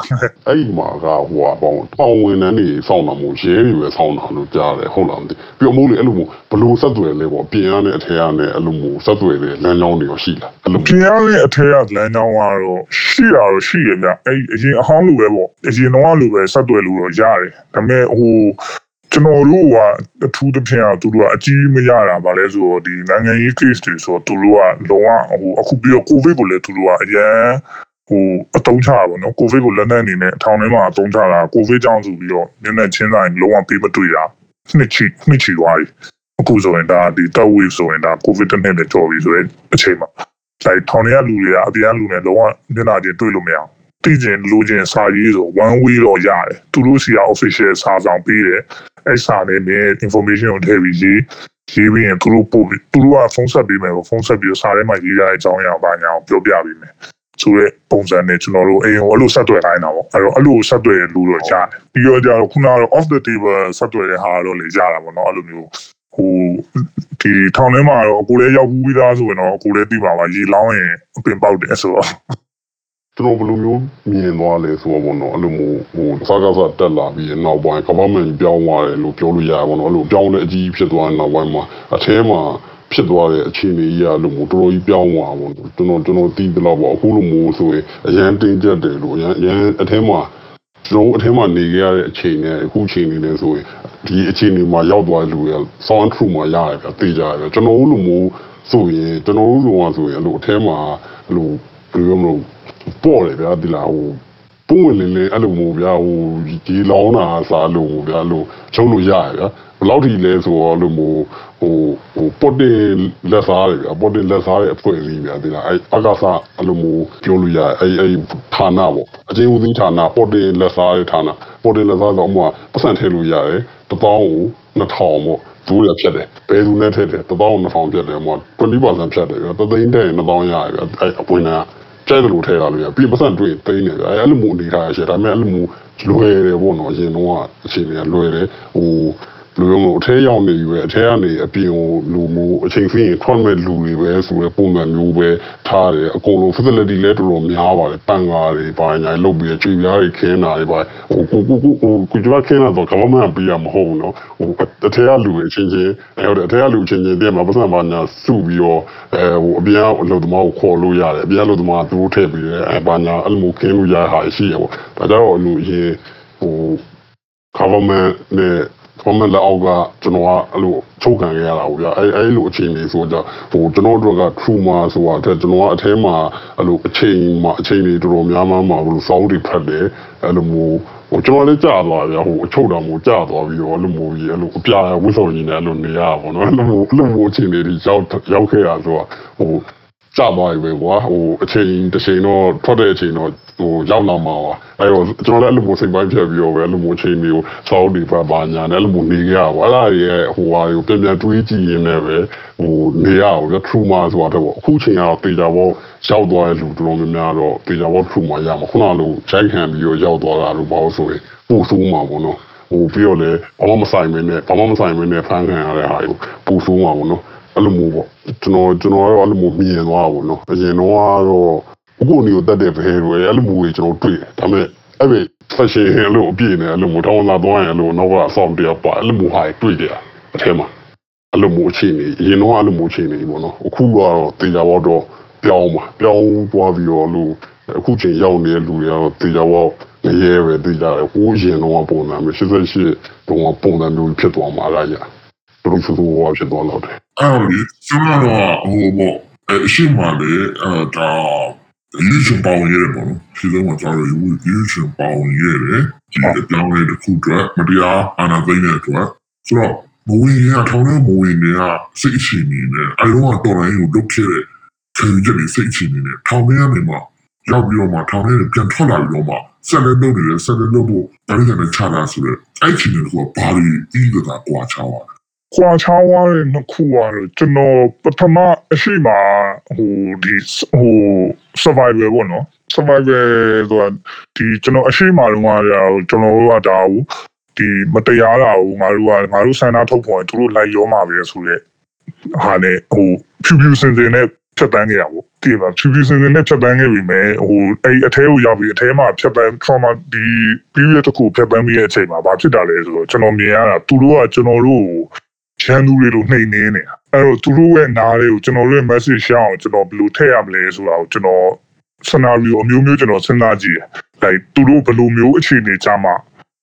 အဲ့ဒီမှာကဟိုဟာပေါ့တောင်ဝင်တန်းနေစောင်းတာမို့ရဲတွေပဲစောင်းတာလို့ကြားတယ်ဟုတ်လားမသိပြီးတော့မို့လေအဲ့လိုမျိုးဘလို့ဆက်သွယ်လဲပေါ့ပြင်ရနဲ့အထက်ရနဲ့အဲ့လိုမျိုးဆက်သွယ်တဲ့လမ်းကြောင်းတွေရောရှိလားအဲ့လိုပြင်ရတဲ့အထက်ကလမ်းကြောင်းကတော့ရှိတာတော့ရှိရဗျအဲ့အရင်အဟောင်းလိုပဲပေါ့အရင်တော့လိုပဲဆက်သွယ်လို့တော့ရတယ်ဒါပေမဲ့ဟို ကျွန်တော်တို့ကအထူးသဖြင့်အသူတို့ကအကြီးမရတာဗာလဲဆိုတော့ဒီနိုင်ငံရေး case တွေဆိုတော့သူတို့ကလုံးဝဟိုအခုပြီးတော့ covid ကိုလည်းသူတို့ကအရင်ဟိုအတုံးချတာပေါ့နော်ကိုဗစ်ကိုလက်နက်အနေနဲ့အထောင်ထဲမှာအတုံးချတာကိုဗစ်ကြောင့်ဆိုပြီးတော့နည်းနည်းချင်းဆိုင်လုံးဝပေးမတွေ့တာနှစ်ချီနှစ်ချီသွားပြီအခုဆိုရင်ဒါဒီတက်ဝေးဆိုရင်ဒါကိုဗစ်တစ်နှစ်နဲ့ကြော်ပြီဆိုရင်အချိန်မှာလိုက်ထောင်ထဲကလူတွေကအပြင်ကလူတွေလုံးဝမျက်နှာချင်းတွေ့လို့မရအောင် တည်ကျင်လူချင်းစာရေးဆို one way တော့ရတယ်သူတို့စီက official စာဆောင်ပေးတယ်အဲ့စာနဲ့မြဲ information ကိုထည့်ပြီးရေးရေးပြီးရင်သူတို့ပို့ပြီးသူတို့ကဖုန်းဆက်ပေးမယ်ပေါ့ဖုန်းဆက်ပြီးတော့စာထဲမှာရေးရတဲ့အကြောင်းအရာဘာညာကိုပြောပြပေးမယ်ဆိုတဲ့ပုံစံနဲ့ကျွန်တော်တို့အိမ်ကိုအဲ့လိုဆက်သွယ်ခိုင်းတာပေါ့အဲ့တော့အဲ့လိုဆက်သွယ်လူတော့ကြားတယ်ပြီးတော့ကြတော့ခုနကတော့ off the table ဆက်သွယ်တဲ့ဟာတော့လေကြားတာပေါ့နော်အဲ့လိုမျိုးဟိုဒီထောင်ထဲမှာတော့ကိုလည်းရောက်ပြီးသားဆိုရင်တော့ကိုလည်းသိပါပါရေလောင်းရင်အပင်ပေါက်တယ်ဆိုတော့ ကျွန်တော်ဘယ်လိုမျိုးမြင်သွားလဲဆိုတော့ဘောနော်အဲ့လိုမျိုးဟိုစားကားစားတက်လာပြီးနောက်ပိုင်းကမ္ဘာမှန်ပြောင်းသွားတယ်လို့ပြောလို့ရပါဘောနော်အဲ့လိုပြောင်းတဲ့အကြီးဖြစ်သွားတဲ့နောက်ပိုင်းမှာအထဲမှာဖြစ်သွားတဲ့အခြေအနေကြီးအလိုမျိုးတော်တော်ကြီးပြောင်းသွားပါဘောကျွန်တော်ကျွန်တော်သိသလောက်ပေါ့အခုလိုမျိုးဆိုရင်အရန်တင်းကျပ်တယ်လို့အရန်အရန်အထဲမှာကျွန်တော်အထဲမှာနေရတဲ့အခြေအနေအခုအခြေအနေနဲ့ဆိုရင်ဒီအခြေအနေမှာရောက်သွားတဲ့လူတွေက sound true မှာရတယ်ဗျသိကြရတယ်ကျွန်တော်တို့လိုမျိုးဆိုရင်ကျွန်တော်တို့လိုကဆိုရင်အဲ့လိုအထဲမှာအဲ့လိုဘယ်လိုမလို့ ပေါ့တယ်ဗျာဒီလားဟိုပုံဝင်လင်းလင်းအဲ့လိုမျိုးဗျာဟိုဒီလောင်းတာစားလို့ဗျာလို့ချုံလို့ရတယ်ဗျာဘယ်လောက်ထိလဲဆိုတော့လို့မျိုးဟိုဟိုပုတ်တင်လက်စားတယ်ဗျာပုတ်တင်လက်စားရဲ့အဖွဲ့အစည်းဗျာဒီလားအဲ့အကားစားအဲ့လိုမျိုးပြောလို့ရတယ်အဲ့အဲ့ဌာနပေါ့အချင်းဦးစီးဌာနပုတ်တင်လက်စားရဲ့ဌာနပုတ်တင်လက်စားတော့အမှပတ်စံထည့်လို့ရတယ်တပေါင်းကို2000ပေါ့သူရဖြတ်တယ်ဘယ်သူနဲ့ထည့်တယ်တပေါင်း2000ဖြတ်တယ်ဟို20%ဖြတ်တယ်ဗျာတသိန်းတဲ့2000ရတယ်ဗျာအဲ့အပွင့်နာကျဲ တယ်လို့ထဲရလို့ရပြီးပတ်စံတွေ့သိနေတယ်အဲ့လိုမျိုးအနေထားရရှယ်ဒါပေမဲ့အဲ့လိုမျိုးလွယ်တယ်ပေါ့နော်အရင်တော့အခြေအနေကလွယ်တယ်ဟို လူလုံးကိုအထဲရောက်နေပြီပဲအထဲကနေအပြင်ကိုလူမျိုးအချိန်ဆင်းရင်ထွက်မဲ့လူတွေပဲဆိုတဲ့ပုံစံမျိုးပဲထားတယ်အကုန်လုံး facility လည်းတော်တော်များပါတယ်ပန်ကားတွေဘာညာလုပ်ပြီးချွေပြားတွေခင်းတာတွေပါဟိုကိုကိုကိုကိုကိုကျွားခင်းတာတော့ government ပြရမဟုတ်ဘူးနော်ဟိုအထဲကလူတွေအချင်းချင်းအဲဟုတ်တယ်အထဲကလူအချင်းချင်းတည်းမှာပတ်စံပါညာစုပြီးတော့အဲဟိုအပြင်အလုပ်သမားကိုခေါ်လို့ရတယ်အပြင်အလုပ်သမားကသူတို့ထည့်ပြီးရဲအဲဘာညာအဲ့လိုခင်းလို့ရတာရှိရပေါ့ဒါကြတော့လူအရင်ဟို government နဲ့ government လက်အောက်ကကျွန်တော်ကအဲ့လိုချုပ်ခံခဲ့ရတာပေါ့ဗျာအဲအဲ့လိုအခြေအနေဆိုတော့ဟိုကျွန်တော်တို့က trauma ဆိုတာတဲ့ကျွန်တော်ကအထဲမှာအဲ့လိုအချိန်မှာအချိန်တွေတော်တော်များများမှာဘလို့စောင်းတွေဖတ်တယ်အဲ့လိုမျိုးဟိုကျွန်တော်လည်းကြာသွားဗျာဟိုအချုပ်တော်မျိုးကြာသွားပြီးတော့အဲ့လိုမျိုးကြီးအဲ့လိုအပြာဝစ်စော်ကြီးနဲ့အဲ့လိုနေရပါတော့အဲ့လိုမျိုးအဲ့လိုမျိုးအခြေအနေတွေရောက်ရောက်ခဲ့ရဆိုတော့ဟို ကြာသွားပြီပဲကွာဟိုအချိန်တစ်ချိန်တော့ထွက်တဲ့အချိန်တော့ဟိုရောက်လာမှာပါအဲ့တော့ကျွန်တော်လည်းအဲ့လိုမျိုးစိတ်ပိုင်းဖြတ်ပြီးတော့ပဲအဲ့လိုမျိုးအချိန်မျိုးစောင်းတွေဖတ်ပါညာနဲ့အဲ့လိုမျိုးနေကြရပါအဲ့ဒါရဲ့ဟိုဟာကိုပြန်ပြန်တွေးကြည့်ရင်းနဲ့ပဲဟိုနေရအောင်ပြ trauma ဆိုတာတော့အခုချိန်ကတော့တေချာဘောရောက်သွားတဲ့လူတော်တော်များများတော့တေချာဘော trauma ရမှာခုနကလိုဂျိုက်ခံပြီးတော့ရောက်သွားတာလို့ပေါ့ဆိုရင်ပို့ဆိုးမှာပေါ့နော်ဟိုပြီးတော့လည်းဘာမှမဆိုင်မင်းနဲ့ဘာမှမဆိုင်မင်းနဲ့ဖန်ခံရတဲ့ဟာကိုပို့ဆိုးမှာပေါ့နော် အဲ့လိုမျိုးပေါ့ကျွန်တော်ကျွန်တော်ကတော့အဲ့လိုမျိုးမြင်သွားတာပေါ့နော်အရင်တော့ကတော့အခုနေကိုတက်တဲ့ဘဲတွေအဲ့လိုမျိုးတွေကျွန်တော်တွေ့တယ်ဒါပေမဲ့အဲ့ဒီ fashion လို့အပြည့်နဲ့အဲ့လိုမျိုးတောင်းလာသွားရင်အဲ့လိုနောက်ကအဆောင်တရပါအဲ့လိုမျိုးဟာတွေ့ကြအထဲမှာအဲ့လိုမျိုးအခြေအနေအရင်တော့အဲ့လိုမျိုးအခြေအနေပေါ့နော်အခုကတော့တေချာဘောတော့ပြောင်းပါပြောင်းသွားပြီးတော့လို့အခုချိန်ရောက်နေတဲ့လူတွေကတော့တေချာဘောငရဲပဲတေချာတယ်ဟိုးရင်တော့ပုံစံမျိုး88တုန်းကပုံစံမျိုးဖြစ်သွားမှာလားညာတို့ဆိုတော့ဖြစ်သွားတော့တယ် အဲ့လိုလေကျွန်တော်တော့ဟိုပေါ့အဲအရှိမလေးအဲဒါယူချင်ပေါင်းရတယ်ပေါ့နော်ဒီလိုမှကျွန်တော်ယူယူချင်ပေါင်းရတယ်ဒီအကြောင်းလေးတစ်ခုအတွက်မတရားအာဏာသိမ်းတဲ့အတွက်ဆိုတော့မဝင်ရထောင်းတဲ့မဝင်ရစိတ်ရှိနေတယ်အဲတော့တော်တိုင်းကိုလုပ်ခဲ့တဲ့ခံယူချက်တွေစိတ်ရှိနေတယ်ထောင်းထဲကနေမှရောက်ပြီးတော့မှထောင်းထဲပြန်ထွက်လာပြီးတော့မှဆက်လက်လုပ်နေတယ်ဆက်လက်လုပ်ဖို့ဒါလေးကနေချတာဆိုတော့အဲ့ချိန်တွေကဘာလို့အီးကတာကွာချောင်းอ่ะခွာချောင်းသွားတဲ့နှစ်ခုကတော့ကျွန်တော်ပထမအရှိမဟိုဒီဟို survival ပေါ့နော် survival ဆိုတာဒီကျွန်တော်အရှိမလုံးကကျွန်တော်တို့ကဒါကိုဒီမတရားတာကိုငါတို့ကငါတို့ဆန္ဒထုတ်ပေါ်ရင်သူတို့လိုက်ရောမှာပဲဆိုရက်ဟာနဲ့ဟိုဖြူဖြူစင်စင်နဲ့ဖြတ်တန်းခဲ့ရပေါ့ဒီမှာဖြူဖြူစင်စင်နဲ့ဖြတ်တန်းခဲ့ပြီမဲ့ဟိုအဲ့အထဲကိုရောက်ပြီးအထဲမှာဖြတ်တန်း trauma ဒီ period တစ်ခုဖြတ်တန်းပြီးတဲ့အချိန်မှာဘာဖြစ်တာလဲဆိုတော့ကျွန်တော်မြင်ရတာသူတို့ကကျွန်တော်တို့ကို ရန်သူတွေလိုနှိမ်နေနေတာအဲ့တော့သူတို့ရဲ့နားလေးကိုကျွန်တော်တို့ရဲ့ message ရှောင်းအောင်ကျွန်တော်ဘယ်လိုထည့်ရမလဲဆိုတာကိုကျွန်တော် scenario အမျိုးမျိုးကျွန်တော်စဉ်းစားကြည့်တယ်။ like သူတို့ဘယ်လိုမျိုးအခြေအနေကြမှာ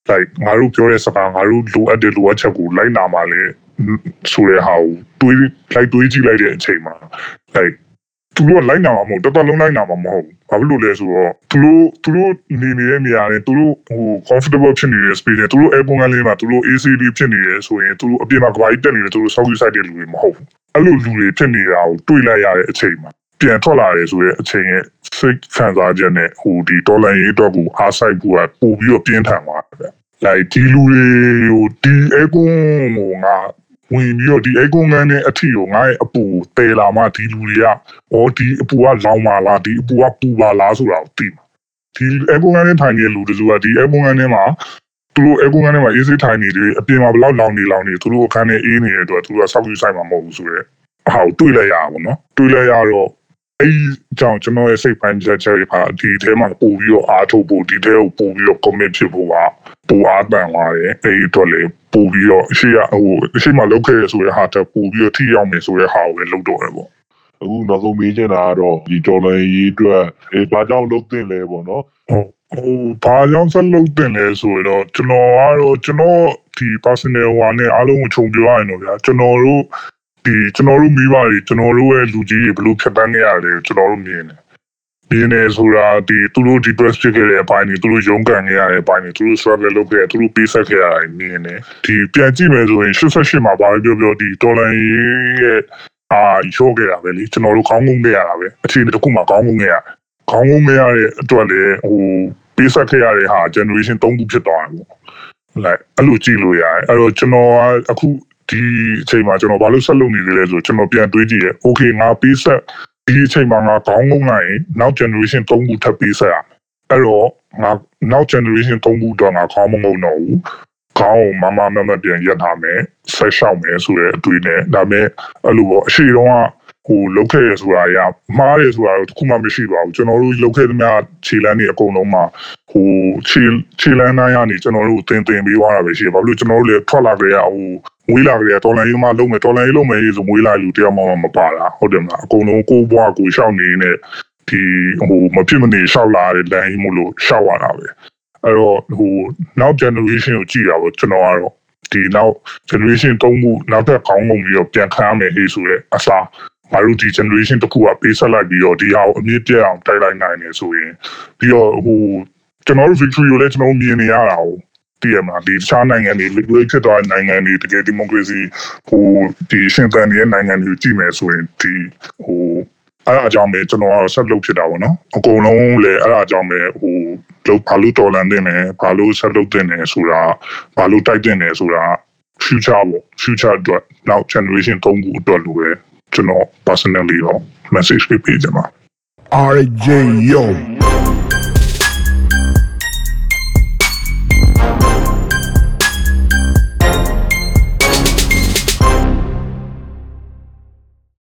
like ငါတို့ပြောတဲ့စကားငါတို့လိုအပ်တဲ့လိုအပ်ချက်ကိုလိုက်နာမှာလေဆိုတဲ့ဟာကိုတွေးလိုက်တွေးကြည့်လိုက်တဲ့အချိန်မှာ like သူတို့ကလိုက်နာမှာမဟုတ်တော်တော်လုံးလိုက်နာမှာမဟုတ်ဘူး။ဘာဖြစ်လို့လဲဆိုတော့သူတို့သူတို့နေနေတဲ့နေရာနဲ့သူတို့ဟို comfortable ဖြစ်နေတဲ့ space နဲ့သူတို့ air con လေးမှာသူတို့ AC လေးဖြစ်နေရဲဆိုရင်သူတို့အပြင်မှာကဘာကြီးတက်နေတယ်သူတို့ south side တဲ့လူတွေမဟုတ်ဘူး။အဲ့လိုလူတွေဖြစ်နေတာကိုတွေးလိုက်ရတဲ့အချိန်မှာပြန်ထွက်လာတယ်ဆိုရဲအချိန်ရဲ့စိတ်ခံစားချက်နဲ့ဟိုဒီဒေါ်လာရေးအတွက်ကိုအားဆိုင်ဖို့ကပို့ပြီးတော့ပြင်းထန်သွားတယ်။ like ဒီလူတွေကိုဒီအကွန်ကိုငါ ဝင်ပြီးတော့ဒီအကွန်ငန်းနဲ့အထီကိုငါရဲ့အပူတဲလာမှဒီလူတွေကအော်ဒီအပူကလောင်ပါလားဒီအပူကပူပါလားဆိုတာကိုသိမှာဒီအကွန်ငန်းနဲ့ထိုင်နေတဲ့လူတွေကဒီအကွန်ငန်းနဲ့မှာသူတို့အကွန်ငန်းနဲ့မှာအေးစေးထိုင်နေတယ်အပြင်မှာဘလောက်လောင်နေလောင်နေသူတို့အခန်းထဲအေးနေတဲ့အတွက်သူတို့ကစောက်ယူဆိုင်မှာမဟုတ်ဘူးဆိုတော့ဟာကိုတွေးလိုက်ရအောင်နော်တွေးလိုက်ရတော့အဲ့ကြောင့်ကျွန်တော်ရဲ့စိတ်ပိုင်းချက်ချက်တွေပါဒီထဲမှာပို့ပြီးတော့အားထုတ်ဖို့ဒီထဲကိုပို့ပြီးတော့ commit ဖြစ်ဖို့ကပူအားတန်သွားတယ်အဲ့ဒီအတွက်လေ ပို့ပြီးတော့အရှိရဟိုအရှိမလောက်ခဲ့ရဆိုတဲ့ဟာတက်ပို့ပြီးတော့ထိရောက်မယ်ဆိုတဲ့ဟာကိုပဲလုပ်တော့တယ်ပေါ့အခုနောက်ဆုံးမေးချင်တာကတော့ဒီဒေါ်လာရေးအတွက်အဲဘာကြောင့်လုပ်တင်လဲပေါ့နော်ဟုတ်ဟိုဘာကြောင့်ဆက်လုပ်တင်လဲဆိုတော့ကျွန်တော်ကတော့ကျွန်တော်ဒီ personal ဟိုနဲ့အားလုံးကိုခြုံပြောရရင်တော့ဗျာကျွန်တော်တို့ဒီကျွန်တော်တို့မိဘတွေကျွန်တော်တို့ရဲ့လူကြီးတွေဘယ်လိုဖြတ်တန်းနေရတယ်ကျွန်တော်တို့မြင်တယ် မြင်တယ်ဆိုတာဒီသူတို့ depress ဖြစ်ခဲ့တဲ့အပိုင်းတွေသူတို့ရုန်းကန်နေရတဲ့အပိုင်းတွေသူတို့ struggle လုပ်ခဲ့တယ်သူတို့ပေးဆက်ခဲ့ရတာမြင်တယ်ဒီပြန်ကြည့်မယ်ဆိုရင်88မှာဘာပဲပြောပြောဒီ dollar ရဲ့အာရော့ခဲ့တာပဲလေကျွန်တော်တို့ခေါင်းငုံခဲ့ရတာပဲအခြေအနေတစ်ခုမှခေါင်းငုံခဲ့ရခေါင်းငုံခဲ့ရတဲ့အတွက်လေဟိုပေးဆက်ခဲ့ရတဲ့ဟာ generation 3ခုဖြစ်သွားတယ်ပေါ့လိုက်အဲ့လိုကြည့်လို့ရတယ်အဲ့တော့ကျွန်တော်ကအခုဒီအချိန်မှာကျွန်တော်ဘာလို့ဆက်လုပ်နေသေးလဲဆိုကျွန်တော်ပြန်တွေးကြည့်ရဲ okay ငါပေးဆက် ဒီအချိန်မှာငါခေါင်းငုံလိုက်ရင်နောက် generation 3ခုထပ်ပေးဆက်ရမယ်အဲ့တော့ငါနောက် generation 3ခုတော့ငါခေါင်းမငုံတော့ဘူးခခေါင်းကိုမမမမပြန်ရက်ထားမယ်ဆက်ရှောက်မယ်ဆိုတဲ့အတွေ့နဲ့ဒါပေမဲ့အဲ့လိုပေါ့အရှိတုန်းက ဟိုလုတ်ခဲ့ရဆိုတာရမှားတယ်ဆိုတာတော့တစ်ခုမှမရှိပါဘူးကျွန်တော်တို့လုတ်ခဲ့သမျှခြေလမ်းတွေအကုန်လုံးမှာဟိုခြေခြေလမ်းတိုင်းကနေကျွန်တော်တို့တင်တင်ပြီးသွားတာပဲရှိတယ်ဘာလို့လဲကျွန်တော်တို့လည်းထွက်လာကြရဟိုမွေးလာကြရတော်လန်ရေးမှလုံးမယ်တော်လန်ရေးလုံးမယ်ဆိုမွေးလာလူတယောက်မှမပါတာဟုတ်တယ်မလားအကုန်လုံးကိုဘွားကိုရှောက်နေနေဒီဟိုမဖြစ်မနေရှောက်လာတဲ့လမ်းကြီးမို့လို့ရှောက်ရတာပဲအဲ့တော့ဟိုနောက် generation ကိုကြည့်ရပါကျွန်တော်ကတော့ဒီနောက် generation သုံးခုနောက်ထပ်ခေါင်းငုံပြီးတော့ပြန်ခံရမယ်ဟေးဆိုတဲ့အစား ငါတို့ဒီ generation တစ်ခုကပေးဆက်လိုက်ပြီးတော့ဒီဟာကိုအမြင့်ပြတ်အောင်တိုက်လိုက်နိုင်တယ်ဆိုရင်ပြီးတော့ဟိုကျွန်တော်တို့ victory ကိုလည်းကျွန်တော်မြင်နေရတာကိုတည်ရမှာဒီတခြားနိုင်ငံတွေ liquid ဖြစ်သွားတဲ့နိုင်ငံတွေတကယ် democracy ဟိုဒီရှင်သန်နေတဲ့နိုင်ငံတွေကိုကြည့်မယ်ဆိုရင်ဒီဟိုအဲ့အကြောင်းပဲကျွန်တော်ကတော့ဆက်လုပ်ဖြစ်တာပေါ့နော်အကုန်လုံးလည်းအဲ့အကြောင်းပဲဟိုလို့ဘာလို့တော်လန်တင်တယ်ဘာလို့ဆက်လုပ်တင်တယ်ဆိုတာဘာလို့တိုက်တင်တယ်ဆိုတာ future ပေါ့ future အတွက်နောက် generation သုံးခုအတွက်လိုပဲ ကျွန်တော် personally တော့ message ပေးပေးကြပါ RJ Yo